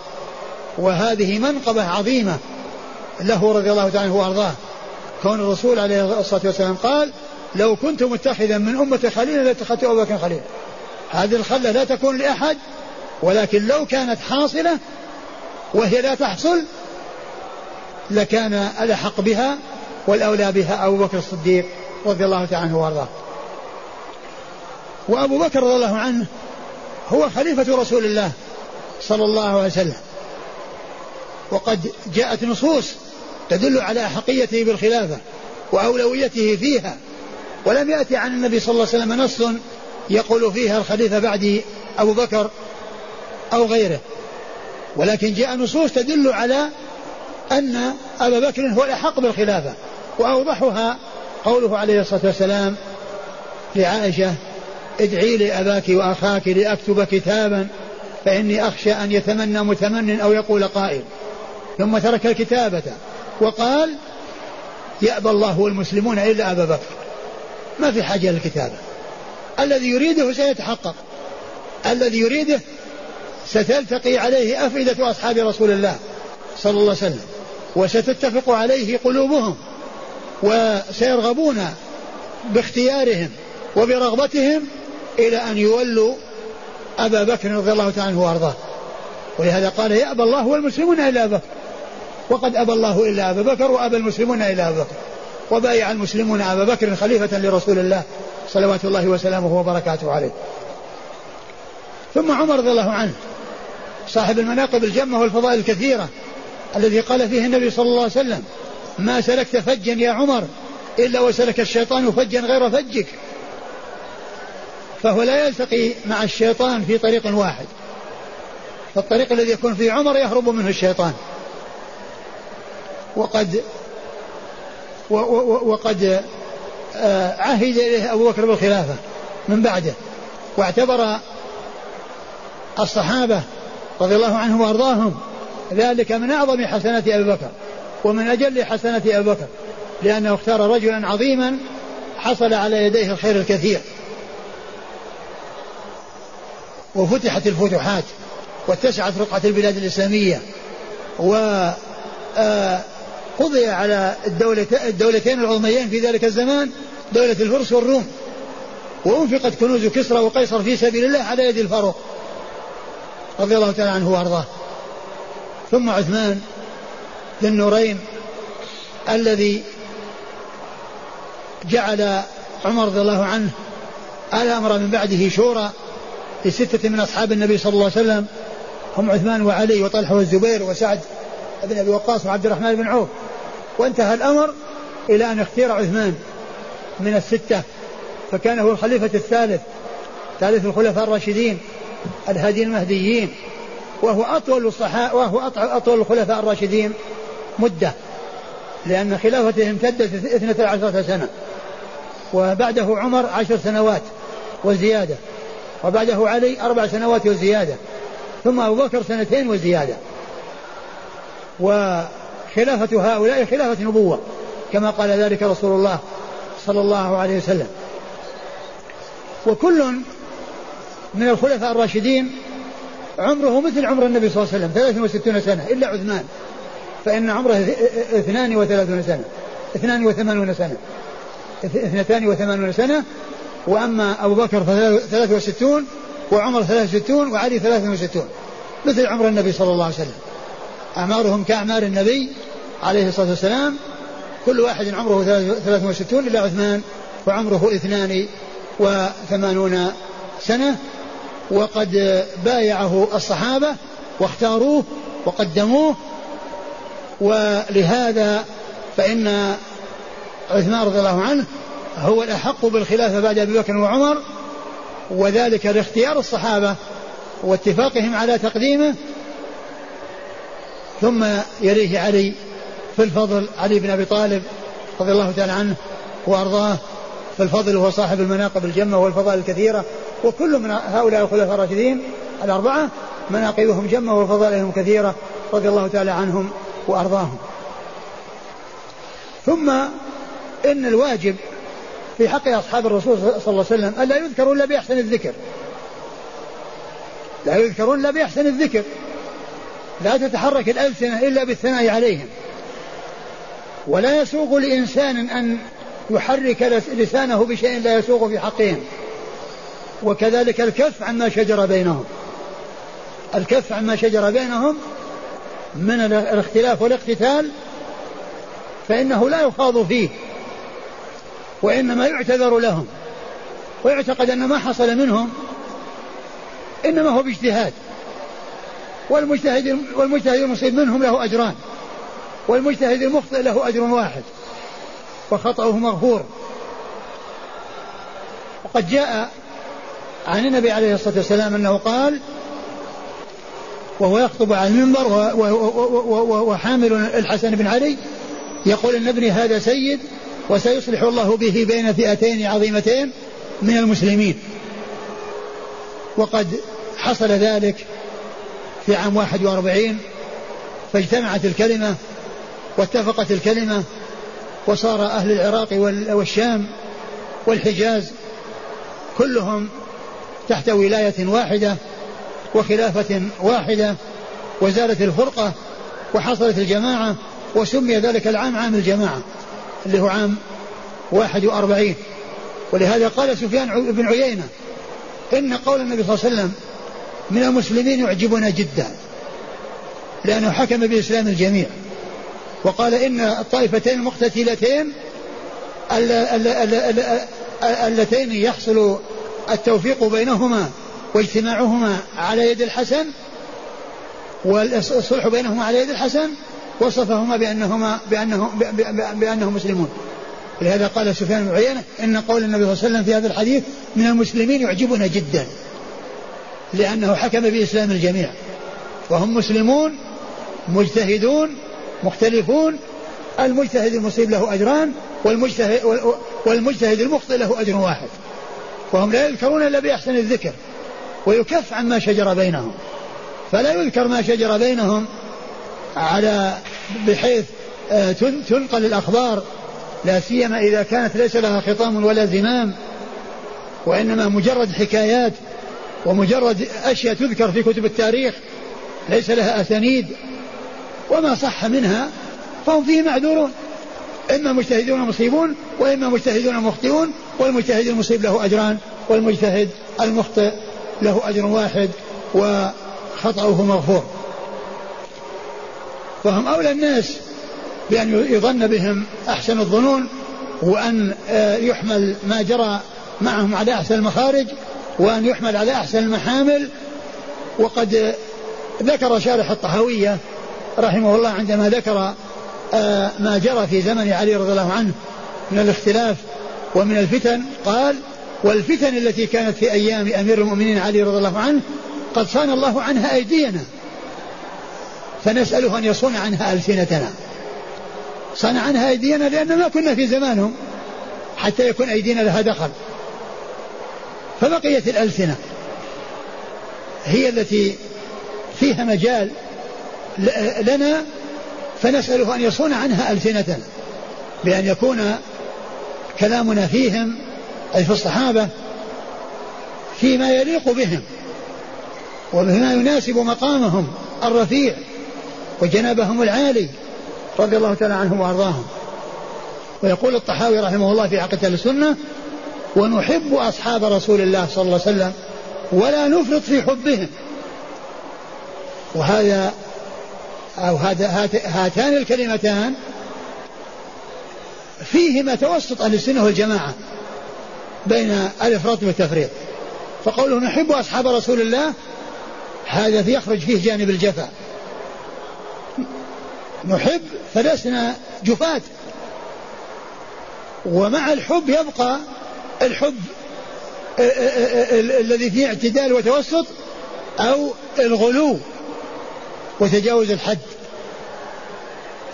وهذه منقبة عظيمة له رضي الله تعالى عنه وأرضاه. كون الرسول عليه الصلاة والسلام قال لو كنت متخذا من أمة خليلا لاتخذت أبا بكر خليلا هذه الخلة لا تكون لأحد ولكن لو كانت حاصلة وهي لا تحصل لكان الأحق بها والأولى بها أبو بكر الصديق رضي الله تعالى عنه وأرضاه. وأبو بكر رضي الله عنه هو خليفة رسول الله صلى الله عليه وسلم. وقد جاءت نصوص تدل على أحقيته بالخلافة وأولويته فيها. ولم يأتي عن النبي صلى الله عليه وسلم نص يقول فيها الخليفة بعد أبو بكر أو غيره. ولكن جاء نصوص تدل على أن أبا بكر هو الأحق بالخلافة. وأوضحها قوله عليه الصلاة والسلام لعائشة ادعي لأباك وأخاك لأكتب كتابا فإني أخشى أن يتمنى متمن أو يقول قائل. ثم ترك الكتابة وقال يأبى الله والمسلمون إلا أبا بكر. ما في حاجة للكتابة. الذي يريده سيتحقق. الذي يريده ستلتقي عليه أفئدة أصحاب رسول الله صلى الله عليه وسلم وستتفق عليه قلوبهم وسيرغبون باختيارهم وبرغبتهم إلى أن يولوا أبا بكر رضي الله تعالى عنه وأرضاه. ولهذا قال يأبى الله والمسلمون إلا أبا بكر. وقد أبى الله إلا أبا بكر وأبى المسلمون إلا أبا بكر. وبايع المسلمون أبا بكر خليفة لرسول الله صلوات الله وسلامه وبركاته عليه. ثم عمر رضي الله عنه صاحب المناقب الجمة والفضائل الكثيرة الذي قال فيه النبي صلى الله عليه وسلم ما سلكت فجا يا عمر إلا وسلك الشيطان فجا غير فجك. فهو لا يلتقي مع الشيطان في طريق واحد. فالطريق الذي يكون فيه عمر يهرب منه الشيطان. وقد وقد آه، عهد إليه أبو بكر بالخلافة من بعده واعتبر الصحابة رضي الله عنهم وأرضاهم ذلك من أعظم حسنات أبي بكر ومن أجل حسنات أبي بكر لأنه اختار رجلا عظيما حصل على يديه الخير الكثير. وفتحت الفتوحات واتسعت رقعة البلاد الإسلامية و آه، قضي على الدولتين العظميين في ذلك الزمان دولة الفرس والروم. وأنفقت كنوز كسرى وقيصر في سبيل الله على يد الفاروق رضي الله تعالى عنه وأرضاه. ثم عثمان ذي النورين الذي جعل عمر رضي الله عنه الأمر من بعده شورى لستة من أصحاب النبي صلى الله عليه وسلم هم عثمان وعلي وطلحة والزبير وسعد بن أبي وقاص وعبد الرحمن بن عوف. وانتهى الأمر إلى أن اختير عثمان من الستة فكان هو الخليفة الثالث ثالث الخلفاء الراشدين الهادي المهديين وهو أطول الصحاء وهو أطول الخلفاء الراشدين مدة لأن خلافته امتدت اثنتا عشرة سنة وبعده عمر عشر سنوات وزيادة. وبعده علي أربع سنوات وزيادة ثم أبو بكر سنتين وزيادة. وخلافة هؤلاء خلافة نبوة كما قال ذلك رسول الله صلى الله عليه وسلم. وكل من الخلفاء الراشدين عمره مثل عمر النبي صلى الله عليه وسلم 63 سنة إلا عثمان. فإن عمره 32 سنة 82 سنة 82 سنة وأما أبو بكر 63 وعمر 63 وعلي 63 مثل عمر النبي صلى الله عليه وسلم. أعمارهم كأعمار النبي عليه الصلاة والسلام. كل واحد عمره 63 إلا عثمان وعمره 82 سنة. وقد بايعه الصحابة واختاروه وقدموه. ولهذا فإن عثمان رضي الله عنه هو الأحق بالخلافة بعد أبي بكر وعمر وذلك لاختيار الصحابة واتفاقهم على تقديمه. ثم يليه علي في الفضل علي بن أبي طالب رضي الله تعالى عنه وأرضاه. في الفضل هو صاحب المناقب الجمة والفضائل الكثيرة وكل من هؤلاء الخلفاء الراشدين الأربعة مناقبهم جمة وفضائلهم كثيرة رضي الله تعالى عنهم وأرضاهم. ثم إن الواجب في حق أصحاب الرسول صلى الله عليه وسلم ألا يذكروا إلا بأحسن الذكر. لا يذكرون إلا بأحسن الذكر. لا تتحرك الألسنة إلا بالثناء عليهم. ولا يسوق لإنسان أن يحرك لسانه بشيء لا يسوق في حقهم. وكذلك الكف عما شجر بينهم. الكف عما شجر بينهم من الاختلاف والاقتتال فإنه لا يخاض فيه. وإنما يعتذر لهم. ويعتقد أن ما حصل منهم إنما هو باجتهاد. والمجتهد والمجتهد المصيب منهم له أجران. والمجتهد المخطئ له أجر واحد. وخطأه مغفور. وقد جاء عن النبي عليه الصلاة والسلام أنه قال وهو يخطب على المنبر وحامل الحسن بن علي يقول إن ابني هذا سيد وسيصلح الله به بين فئتين عظيمتين من المسلمين. وقد حصل ذلك في عام 41 فاجتمعت الكلمة واتفقت الكلمة وصار أهل العراق والشام والحجاز كلهم تحت ولاية واحدة وخلافة واحدة وزالت الفرقة وحصلت الجماعة وسمي ذلك العام عام الجماعة. اللي هو عام واحد وأربعين. ولهذا قال سفيان بن عيينة إن قول النبي صلى الله عليه وسلم من المسلمين يعجبنا جدا لأنه حكم بإسلام الجميع. وقال إن الطائفتين المقتتلتين اللتين يحصل التوفيق بينهما واجتماعهما على يد الحسن والصلح بينهما على يد الحسن وصفهما بأنهما بأنهم بأنهم مسلمون. لهذا قال سفيان بن عيينة إن قول النبي صلى الله عليه وسلم في هذا الحديث من المسلمين يعجبنا جدا لأنه حكم بإسلام الجميع. وهم مسلمون مجتهدون مختلفون المجتهد المصيب له أجران والمجتهد, والمجتهد المخطئ له أجر واحد. وهم لا يذكرون إلا بأحسن الذكر ويكف عما شجر بينهم. فلا يذكر ما شجر بينهم على بحيث آه، تنقل الأخبار. لا سيما إذا كانت ليس لها خطام ولا زمام وإنما مجرد حكايات ومجرد أشياء تذكر في كتب التاريخ ليس لها أسانيد. وما صح منها فهم فيه معذورون. إما مجتهدون مصيبون وإما مجتهدون مخطئون والمجتهد المصيب له أجران والمجتهد المخطئ له أجر واحد وخطأه مغفور. فهم أولى الناس بأن يظن بهم أحسن الظنون وأن آه، يحمل ما جرى معهم على أحسن المخارج وأن يحمل على أحسن المحامل. وقد ذكر شارح الطحاوية رحمه الله عندما ذكر آه، ما جرى في زمن علي رضي الله عنه من الاختلاف ومن الفتن قال والفتن التي كانت في أيام أمير المؤمنين علي رضي الله عنه قد صان الله عنها أيدينا فنسأله أن يصون عنها ألسنتنا. صنع عنها أيدينا لأن ما كنا في زمانهم حتى يكون أيدينا لها دخل. فبقيت الألسنة. هي التي فيها مجال لنا فنسأله أن يصون عنها ألسنتنا. بأن يكون كلامنا فيهم أي في الصحابة فيما يليق بهم وبما يناسب مقامهم الرفيع. وجنابهم العالي رضي الله تعالى عنهم وأرضاهم. ويقول الطحاوي رحمه الله في عقيدة السنة ونحب أصحاب رسول الله صلى الله عليه وسلم ولا نفرط في حبهم. وهذا أو هذا هاتان الكلمتان فيهما توسط أهل السنة والجماعة بين الإفراط والتفريط فقوله نحب أصحاب رسول الله هذا يخرج فيه جانب الجفاء. نحب فلسنا جفاة. ومع الحب يبقى الحب الذي فيه اعتدال وتوسط أو الغلو وتجاوز الحد.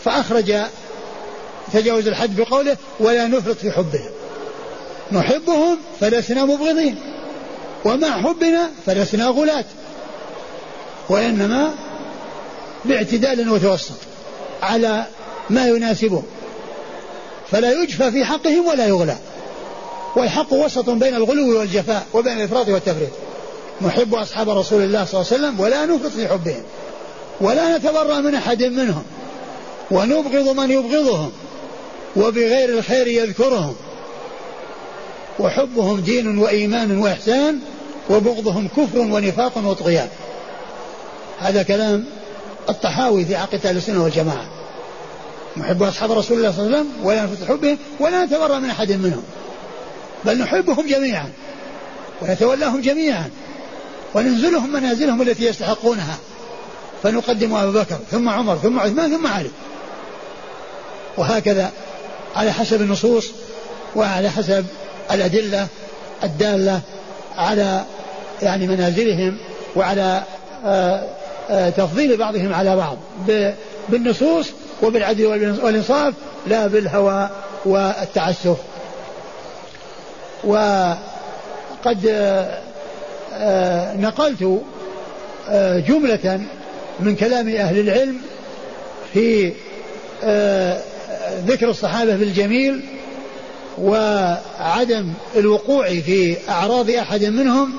فأخرج تجاوز الحد بقوله ولا نفرط في حبهم نحبهم فلسنا مبغضين ومع حبنا فلسنا غلاة وإنما باعتدال وتوسط. على ما يناسبه. فلا يجفى في حقهم ولا يغلى. والحق وسط بين الغلو والجفاء وبين الإفراط والتفريط. نحب أصحاب رسول الله صلى الله عليه وسلم ولا نفرط في حبهم. ولا نتبرأ من أحد منهم. ونبغض من يبغضهم. وبغير الخير يذكرهم. وحبهم دين وإيمان وإحسان وبغضهم كفر ونفاق وطغيان. هذا كلام الطحاوي في عقيدة السنة والجماعة. نحب أصحاب رسول الله صلى الله عليه وسلم ولا نفت حبهم ولا نتبرأ من أحد منهم. بل نحبهم جميعا ونتولاهم جميعا وننزلهم منازلهم التي يستحقونها. فنقدم أبا بكر ثم عمر ثم عثمان ثم علي. وهكذا على حسب النصوص وعلى حسب الأدلة الدالة على يعني منازلهم وعلى آه، آه، تفضيل بعضهم على بعض. بالنصوص وبالعدل والإنصاف لا بالهوى والتعسف. وقد آه، نقلت جملة من كلام أهل العلم في ذكر الصحابة بالجميل وعدم الوقوع في أعراض أحد منهم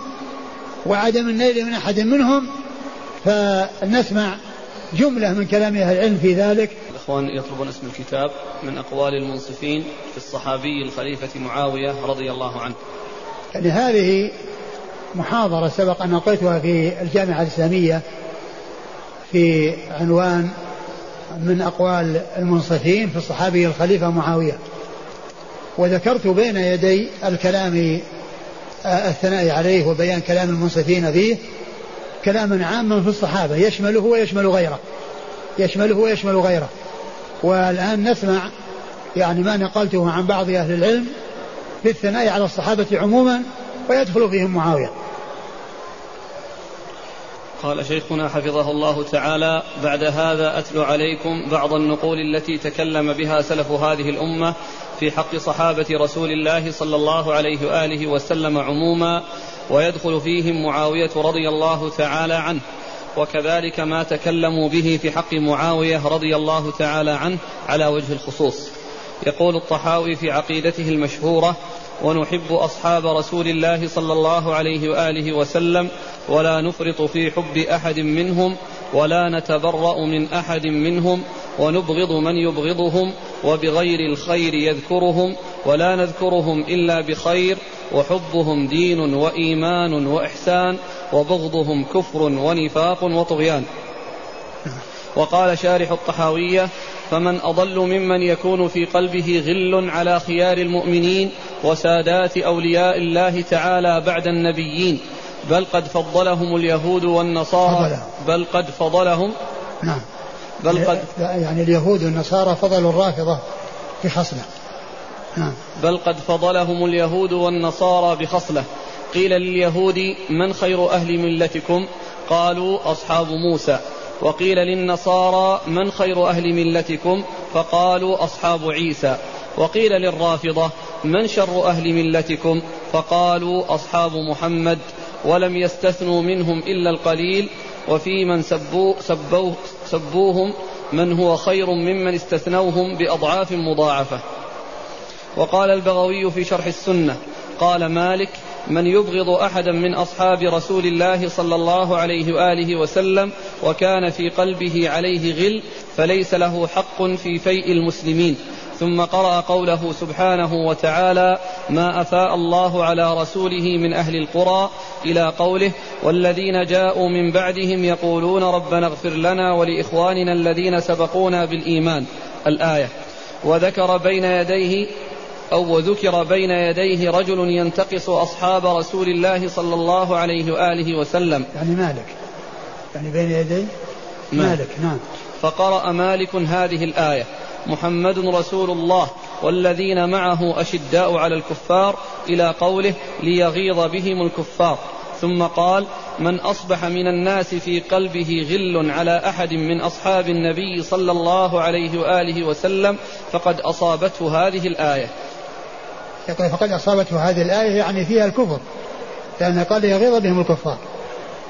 وعدم النيل من أحد منهم فنسمع جملة من كلام أهل العلم في ذلك. الإخوان يطلبون اسم الكتاب من أقوال المنصفين في الصحابي الخليفة معاوية رضي الله عنه. يعني هذه محاضرة سبق أن ألقيتها في الجامعة الإسلامية في عنوان من أقوال المنصفين في الصحابي الخليفة معاوية. وذكرت بين يدي الكلام آه، الثناء عليه وبيان كلام المنصفين فيه كلاما عاما في الصحابة يشمله ويشمل غيره يشمله ويشمل غيره. والآن نسمع يعني ما نقلته عن بعض أهل العلم في الثناء على الصحابة عموما ويدخل فيهم معاوية. قال شيخنا حفظه الله تعالى بعد هذا أتلو عليكم بعض النقول التي تكلم بها سلف هذه الأمة في حق صحابة رسول الله صلى الله عليه وآله وسلم عموما ويدخل فيهم معاوية رضي الله تعالى عنه. وكذلك ما تكلموا به في حق معاوية رضي الله تعالى عنه على وجه الخصوص. يقول الطحاوي في عقيدته المشهورة ونحب أصحاب رسول الله صلى الله عليه وآله وسلم ولا نفرط في حب أحد منهم ولا نتبرأ من أحد منهم ونبغض من يبغضهم وبغير الخير يذكرهم ولا نذكرهم إلا بخير وحبهم دين وإيمان وإحسان وبغضهم كفر ونفاق وطغيان. وقال شارح الطحاوية فمن أضل ممن يكون في قلبه غل على خيار المؤمنين وسادات أولياء الله تعالى بعد النبيين بل قد فضلهم اليهود والنصارى. بل قد فضلهم. نعم. بل قد يعني اليهود والنصارى فضلوا الرافضة بخصلة. نعم. بل قد فضلهم اليهود والنصارى بخصلة. قيل لليهود من خير أهل ملتكم؟ قالوا أصحاب موسى. وقيل للنصارى من خير أهل ملتكم؟ فقالوا أصحاب عيسى. وقيل للرافضة من شر أهل ملتكم؟ فقالوا أصحاب محمد. ولم يستثنوا منهم إلا القليل وفي من سبوا سبوه سبوهم من هو خير ممن استثنوهم بأضعاف مضاعفة. وقال البغوي في شرح السنة قال مالك من يبغض أحدا من أصحاب رسول الله صلى الله عليه وآله وسلم وكان في قلبه عليه غل فليس له حق في فيء المسلمين. ثم قرأ قوله سبحانه وتعالى ما أفاء الله على رسوله من أهل القرى إلى قوله والذين جاءوا من بعدهم يقولون ربنا اغفر لنا ولإخواننا الذين سبقونا بالإيمان. الآية وذكر بين يديه أو وذكر بين يديه رجل ينتقص أصحاب رسول الله صلى الله عليه وآله وسلم. يعني مالك. يعني بين يدي مالك نعم. فقرأ مالك هذه الآية محمد رسول الله والذين معه أشداء على الكفار إلى قوله ليغيظ بهم الكفار. ثم قال من أصبح من الناس في قلبه غل على أحد من أصحاب النبي صلى الله عليه وآله وسلم فقد أصابته هذه الآية. يقول فقد أصابته هذه الآية يعني فيها الكفر لأن قال يغيظ بهم الكفار.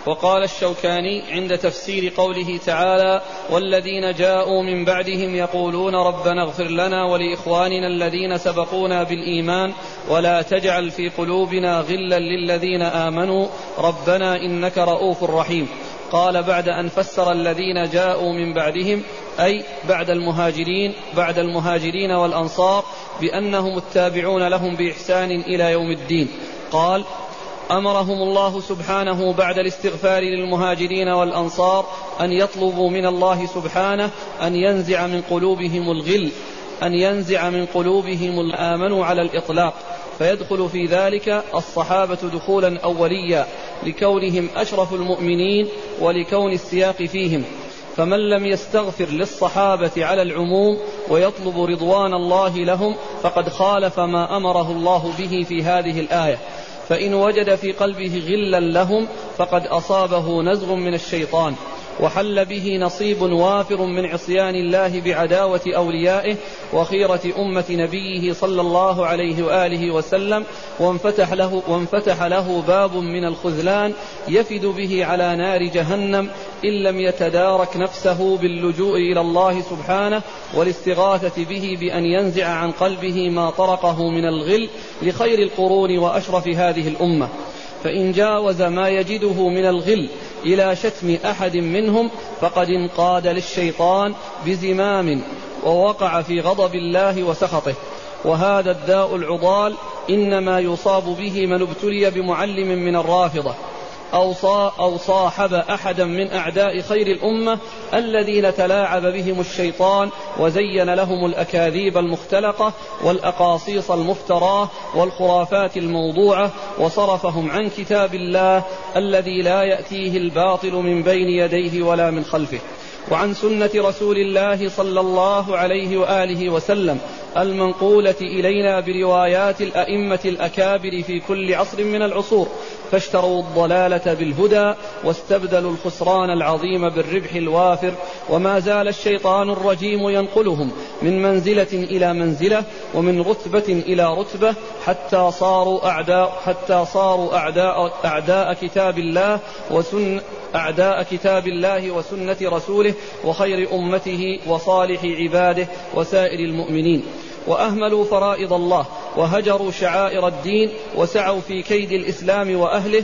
وقال الشوكاني عند تفسير قوله تعالى والذين جاءوا من بعدهم يقولون ربنا اغفر لنا ولإخواننا الذين سبقونا بالإيمان ولا تجعل في قلوبنا غلا للذين آمنوا ربنا إنك رؤوف رحيم قال بعد أن فسر الذين جاءوا من بعدهم أي بعد المهاجرين بعد المهاجرين والأنصار بأنهم التابعون لهم بإحسان إلى يوم الدين. قال أمرهم الله سبحانه بعد الاستغفار للمهاجرين والأنصار أن يطلبوا من الله سبحانه أن ينزع من قلوبهم الغل أن ينزع من قلوبهم الامنوا على الإطلاق. فيدخل في ذلك الصحابة دخولا اوليا لكونهم أشرف المؤمنين ولكون السياق فيهم. فمن لم يستغفر للصحابة على العموم ويطلب رضوان الله لهم فقد خالف ما أمره الله به في هذه الآية. فإن وجد في قلبه غلا لهم فقد أصابه نزغ من الشيطان. وحل به نصيب وافر من عصيان الله بعداوة أوليائه وخيرة أمة نبيه صلى الله عليه وآله وسلم. وانفتح له, وانفتح له باب من الخذلان يفد به على نار جهنم إن لم يتدارك نفسه باللجوء إلى الله سبحانه والاستغاثة به بأن ينزع عن قلبه ما طرقه من الغل لخير القرون وأشرف هذه الأمة. فإن جاوز ما يجده من الغل إلى شتم أحد منهم فقد انقاد للشيطان بزمام ووقع في غضب الله وسخطه. وهذا الداء العضال إنما يصاب به من ابتلي بمعلم من الرافضة. أو, أو صاحب أحدا من أعداء خير الأمة الذين تلاعب بهم الشيطان وزين لهم الأكاذيب المختلقة والأقاصيص المفتراه والخرافات الموضوعة وصرفهم عن كتاب الله الذي لا يأتيه الباطل من بين يديه ولا من خلفه. وعن سنة رسول الله صلى الله عليه وآله وسلم المنقولة إلينا بروايات الأئمة الأكابر في كل عصر من العصور فاشتروا الضلالة بالهدى واستبدلوا الخسران العظيم بالربح الوافر وما زال الشيطان الرجيم ينقلهم من منزلة إلى منزلة ومن رتبة إلى رتبة حتى صاروا أعداء حتى صاروا أعداء أعداء كتاب الله وسن أعداء كتاب الله وسنة رسوله وخير أمته وصالح عباده وسائر المؤمنين. وأهملوا فرائض الله وهجروا شعائر الدين وسعوا في كيد الإسلام وأهله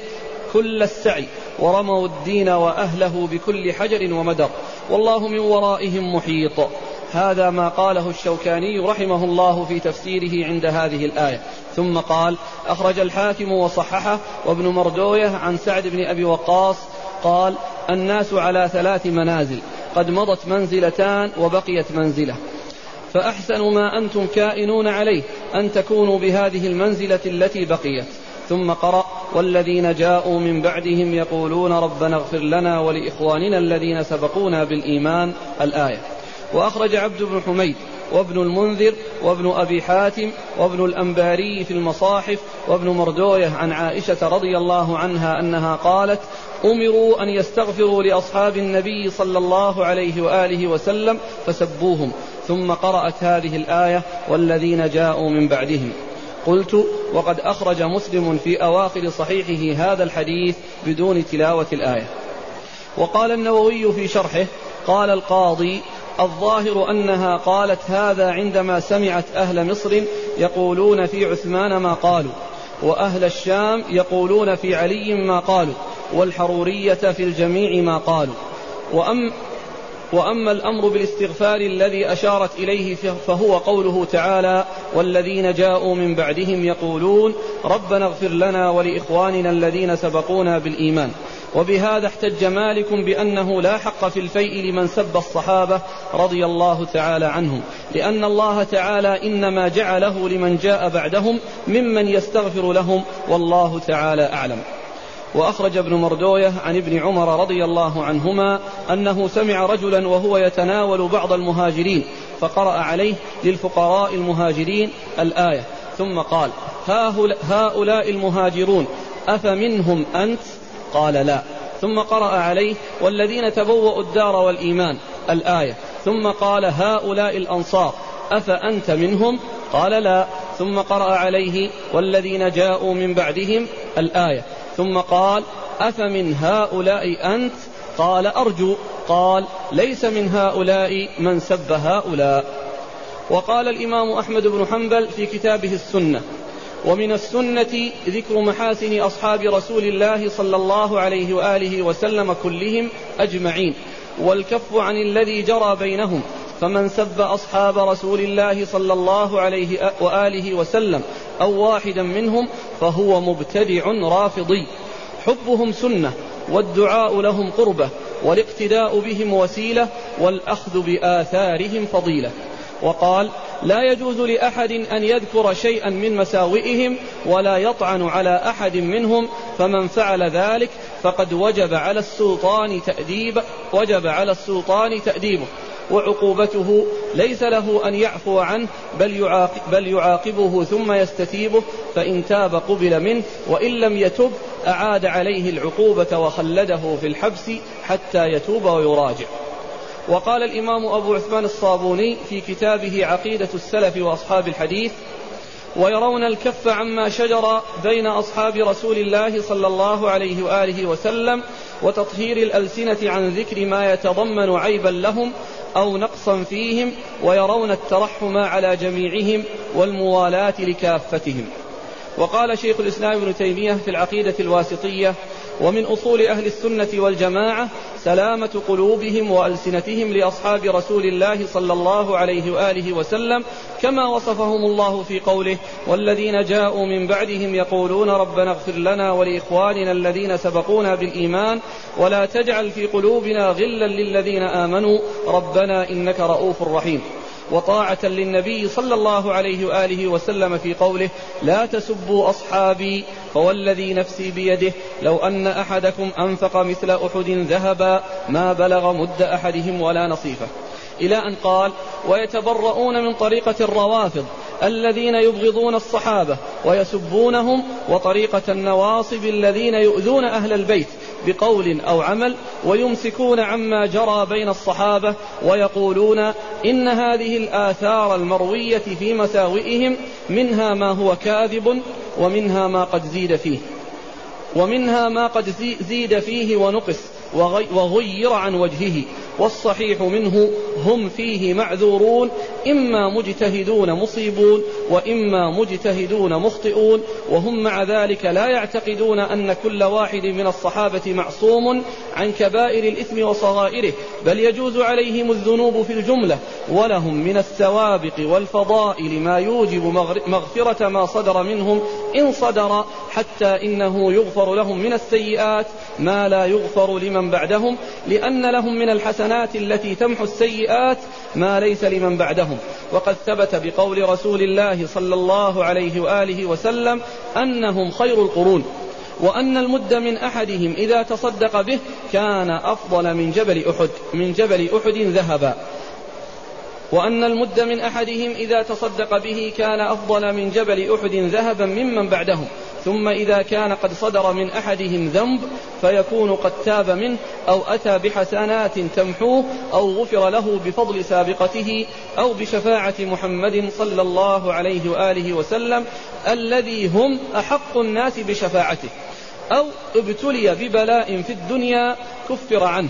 كل السعي ورموا الدين وأهله بكل حجر ومدر. والله من ورائهم محيط. هذا ما قاله الشوكاني رحمه الله في تفسيره عند هذه الآية. ثم قال أخرج الحاكم وصححه وابن مردوية عن سعد بن أبي وقاص قال الناس على ثلاث منازل قد مضت منزلتان وبقيت منزلة. فأحسن ما أنتم كائنون عليه أن تكونوا بهذه المنزلة التي بقيت. ثم قرأ والذين جاءوا من بعدهم يقولون ربنا اغفر لنا ولإخواننا الذين سبقونا بالإيمان الآية. وأخرج عبد بن حميد وابن المنذر وابن أبي حاتم وابن الأنباري في المصاحف وابن مردوية عن عائشة رضي الله عنها أنها قالت أمروا أن يستغفروا لأصحاب النبي صلى الله عليه وآله وسلم فسبوهم. ثم قرأت هذه الآية والذين جاءوا من بعدهم. قلت وقد أخرج مسلم في أواخر صحيحه هذا الحديث بدون تلاوة الآية. وقال النووي في شرحه قال القاضي الظاهر أنها قالت هذا عندما سمعت أهل مصر يقولون في عثمان ما قالوا وأهل الشام يقولون في علي ما قالوا والحرورية في الجميع ما قالوا وأم وأما الأمر بالاستغفار الذي أشارت إليه فهو قوله تعالى والذين جاءوا من بعدهم يقولون ربنا اغفر لنا ولإخواننا الذين سبقونا بالإيمان. وبهذا احتج مالك بأنه لا حق في الفيء لمن سب الصحابة رضي الله تعالى عنهم لأن الله تعالى إنما جعله لمن جاء بعدهم ممن يستغفر لهم والله تعالى أعلم. وأخرج ابن مردوية عن ابن عمر رضي الله عنهما أنه سمع رجلا وهو يتناول بعض المهاجرين فقرأ عليه للفقراء المهاجرين الآية ثم قال هؤلاء المهاجرون أفمنهم أنت؟ قال لا. ثم قرأ عليه والذين تبوأوا الدار والإيمان. الآية ثم قال هؤلاء الأنصار أفأنت منهم؟ قال لا. ثم قرأ عليه والذين جاءوا من بعدهم. الآية ثم قال أفمن هؤلاء أنت؟ قال أرجو. قال ليس من هؤلاء من سب هؤلاء. وقال الإمام أحمد بن حنبل في كتابه السنة ومن السنة ذكر محاسن أصحاب رسول الله صلى الله عليه وآله وسلم كلهم أجمعين والكف عن الذي جرى بينهم. فمن سب أصحاب رسول الله صلى الله عليه وآله وسلم أو واحدا منهم فهو مبتدع رافضي. حبهم سنة والدعاء لهم قربة والاقتداء بهم وسيلة والأخذ بآثارهم فضيلة. وقال لا يجوز لأحد أن يذكر شيئا من مساوئهم ولا يطعن على أحد منهم فمن فعل ذلك فقد وجب على السلطان تأديب وجب على السلطان تأديبه. وعقوبته ليس له أن يعفو عنه بل, يعاقب بل يعاقبه ثم يستتيبه فإن تاب قبل منه وإن لم يتب أعاد عليه العقوبة وخلده في الحبس حتى يتوب ويراجع. وقال الإمام أبو عثمان الصابوني في كتابه عقيدة السلف وأصحاب الحديث ويرون الكف عما شجر بين أصحاب رسول الله صلى الله عليه وآله وسلم وتطهير الألسنة عن ذكر ما يتضمن عيبا لهم أو نقصا فيهم ويرون الترحم على جميعهم والموالاة لكافتهم. وقال شيخ الإسلام ابن تيمية في العقيدة الواسطية ومن أصول أهل السنة والجماعة سلامة قلوبهم وألسنتهم لأصحاب رسول الله صلى الله عليه وآله وسلم كما وصفهم الله في قوله والذين جاءوا من بعدهم يقولون ربنا اغفر لنا ولإخواننا الذين سبقونا بالإيمان ولا تجعل في قلوبنا غلا للذين آمنوا ربنا إنك رؤوف رحيم وطاعة للنبي صلى الله عليه وآله وسلم في قوله لا تسبوا أصحابي فوالذي نفسي بيده لو أن أحدكم أنفق مثل أحد ذهبا ما بلغ مد أحدهم ولا نصيفه. إلى أن قال ويتبرؤون من طريقة الروافض الذين يبغضون الصحابة ويسبونهم وطريقة النواصب الذين يؤذون أهل البيت بقول أو عمل ويمسكون عما جرى بين الصحابة ويقولون إن هذه الآثار المروية في مساوئهم منها ما هو كاذب ومنها ما قد زيد فيه ومنها ما قد زيد فيه ونقص وغير عن وجهه والصحيح منه هم فيه معذورون إما مجتهدون مصيبون وإما مجتهدون مخطئون وهم مع ذلك لا يعتقدون أن كل واحد من الصحابة معصوم عن كبائر الإثم وصغائره بل يجوز عليهم الذنوب في الجملة ولهم من السوابق والفضائل ما يوجب مغفرة ما صدر منهم إن صدر حتى إنه يغفر لهم من السيئات ما لا يغفر لمن بعدهم لأن لهم من الحسنات التي تمحو السيئات ما ليس لمن بعدهم. وقد ثبت بقول رسول الله صلى الله عليه وآله وسلم أنهم خير القرون وأن المد من أحدهم إذا تصدق به كان أفضل من جبل أحد من جبل أحد ذهبا. وأن المد من أحدهم إذا تصدق به كان أفضل من جبل أحد ذهبا ممن بعدهم. ثم إذا كان قد صدر من أحدهم ذنب فيكون قد تاب منه أو أتى بحسنات تمحوه أو غفر له بفضل سابقته أو بشفاعة محمد صلى الله عليه وآله وسلم الذي هم أحق الناس بشفاعته أو ابتلي ببلاء في الدنيا كفر عنه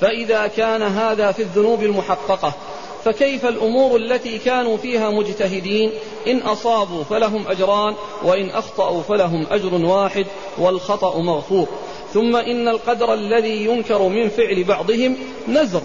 فإذا كان هذا في الذنوب المحققة فكيف الأمور التي كانوا فيها مجتهدين؟ إن أصابوا فلهم أجران وإن أخطأوا فلهم أجر واحد والخطأ مغفور. ثم إن القدر الذي ينكر من فعل بعضهم نزر.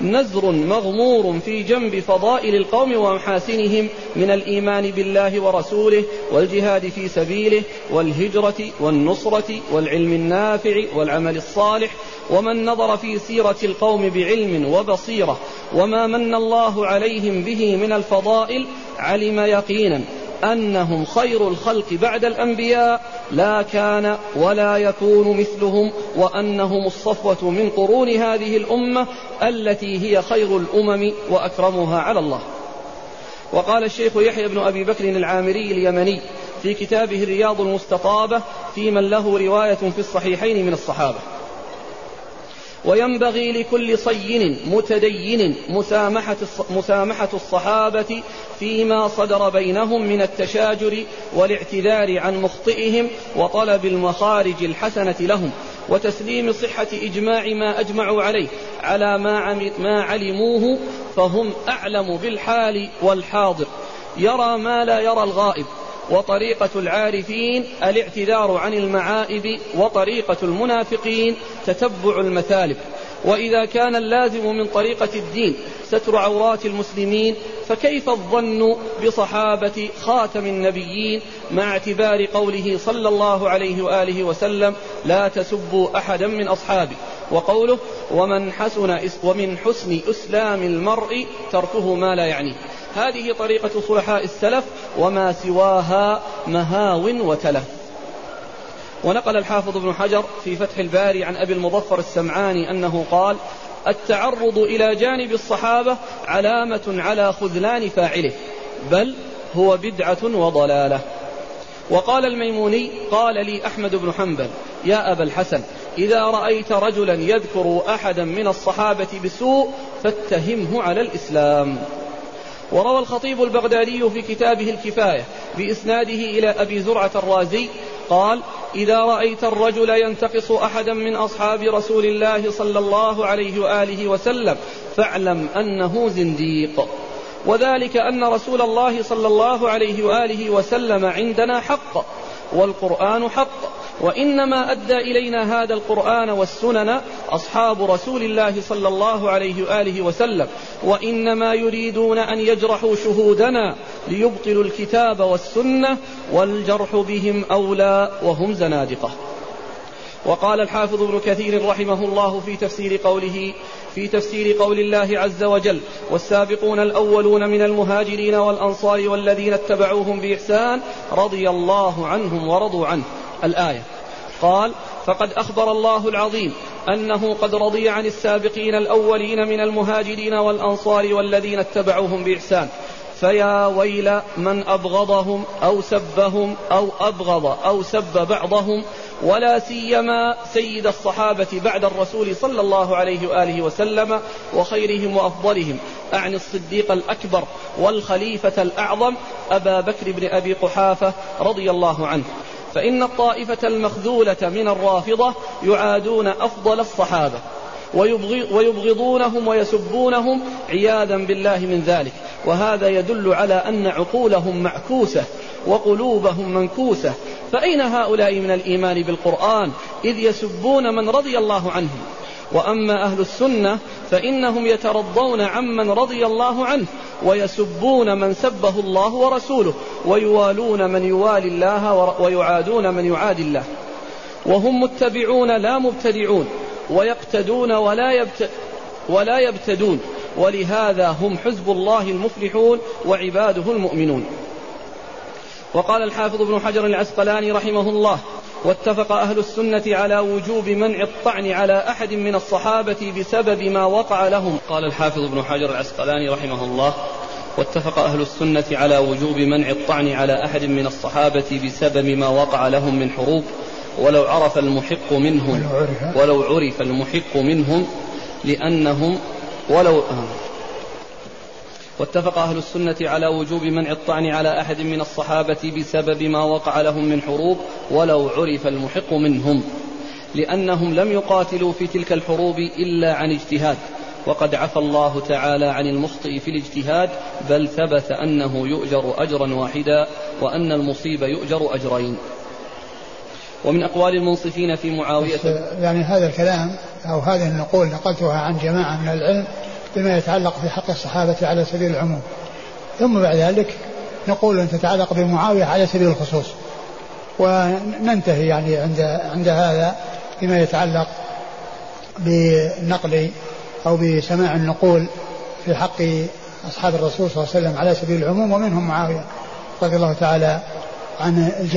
نزر مغمور في جنب فضائل القوم ومحاسنهم من الإيمان بالله ورسوله والجهاد في سبيله والهجرة والنصرة والعلم النافع والعمل الصالح ومن نظر في سيرة القوم بعلم وبصيرة وما من الله عليهم به من الفضائل علم يقينا أنهم خير الخلق بعد الأنبياء لا كان ولا يكون مثلهم وأنهم الصفوة من قرون هذه الأمة التي هي خير الأمم وأكرمها على الله. وقال الشيخ يحيى بن أبي بكر العامري اليمني في كتابه الرياض المستطابة في من له رواية في الصحيحين من الصحابة. وينبغي لكل صين متدين مسامحة, مسامحة الصحابة فيما صدر بينهم من التشاجر والاعتذار عن مخطئهم وطلب المخارج الحسنة لهم وتسليم صحة إجماع ما أجمعوا عليه على ما, ما علموه فهم أعلم بالحال والحاضر. يرى ما لا يرى الغائب. وطريقة العارفين الاعتذار عن المعائب وطريقة المنافقين تتبع المثالب. وإذا كان اللازم من طريقة الدين ستر عورات المسلمين فكيف الظن بصحابة خاتم النبيين مع اعتبار قوله صلى الله عليه وآله وسلم لا تسبوا أحدا من أصحابي وقوله ومن حسن ومن حسن إسلام المرء تركه ما لا يعنيه هذه طريقة صلحاء السلف وما سواها مهاو وتلف. ونقل الحافظ ابن حجر في فتح الباري عن أبي المظفر السمعاني أنه قال التعرض إلى جانب الصحابة علامة على خذلان فاعله بل هو بدعة وضلالة. وقال الميموني قال لي أحمد بن حنبل يا أبا الحسن إذا رأيت رجلا يذكر أحدا من الصحابة بسوء فاتهمه على الإسلام. وروى الخطيب البغدادي في كتابه الكفاية بإسناده إلى أبي زرعة الرازي قال إذا رأيت الرجل ينتقص أحدا من أصحاب رسول الله صلى الله عليه وآله وسلم فاعلم أنه زنديق. وذلك أن رسول الله صلى الله عليه وآله وسلم عندنا حق والقرآن حق وإنما أدى إلينا هذا القرآن والسنن أصحاب رسول الله صلى الله عليه وآله وسلم. وإنما يريدون أن يجرحوا شهودنا ليبطلوا الكتاب والسنة والجرح بهم أولى وهم زنادقة. وقال الحافظ ابن كثير رحمه الله في تفسير قوله في تفسير قول الله عز وجل والسابقون الأولون من المهاجرين والأنصار والذين اتبعوهم بإحسان رضي الله عنهم ورضوا عنه. الآية. قال فقد أخبر الله العظيم أنه قد رضي عن السابقين الأولين من المهاجرين والأنصار والذين اتبعوهم بإحسان. فيا ويل من أبغضهم أو سبهم أو أبغض أو سب بعضهم ولا سيما سيد الصحابة بعد الرسول صلى الله عليه وآله وسلم وخيرهم وأفضلهم. أعني الصديق الأكبر والخليفة الأعظم أبا بكر بن أبي قحافة رضي الله عنه. فإن الطائفة المخذولة من الرافضة يعادون أفضل الصحابة ويبغضونهم ويسبونهم عياذا بالله من ذلك. وهذا يدل على أن عقولهم معكوسة وقلوبهم منكوسة. فأين هؤلاء من الإيمان بالقرآن؟ إذ يسبون من رضي الله عنهم. وأما أهل السنة فإنهم يترضون عمن رضي الله عنه ويسبون من سبه الله ورسوله ويوالون من يوالي الله ويعادون من يعادي الله. وهم متبعون لا مبتدعون ويقتدون ولا يبت ولا يبتدون. ولهذا هم حزب الله المفلحون وعباده المؤمنون. وقال الحافظ ابن حجر العسقلاني رحمه الله واتفق أهل السنة على وجوب منع الطعن على أحد من الصحابة بسبب ما وقع لهم. قال الحافظ ابن حجر العسقلاني رحمه الله واتفق أهل السنة على وجوب منع الطعن على أحد من الصحابة بسبب ما وقع لهم من حروب. ولو عرف المحق منهم ولو عرف. المحق منهم لأنهم ولو واتفق أهل السنة على وجوب منع الطعن على أحد من الصحابة بسبب ما وقع لهم من حروب ولو عرف المحق منهم. لأنهم لم يقاتلوا في تلك الحروب إلا عن اجتهاد. وقد عفى الله تعالى عن المخطئ في الاجتهاد بل ثبت أنه يؤجر أجرا واحدا وأن المصيب يؤجر أجرين. ومن أقوال المنصفين في معاوية يعني هذا الكلام أو هذه النقول نقلتها عن جماعة من العلم بما يتعلق في حق الصحابة على سبيل العموم. ثم بعد ذلك نقول أن تتعلق بمعاوية على سبيل الخصوص. وننتهي يعني عند عند هذا فيما يتعلق بالنقل أو بسماع النقول في حق أصحاب الرسول صلى الله عليه وسلم على سبيل العموم ومنهم معاوية رضي الله تعالى عن الجميع.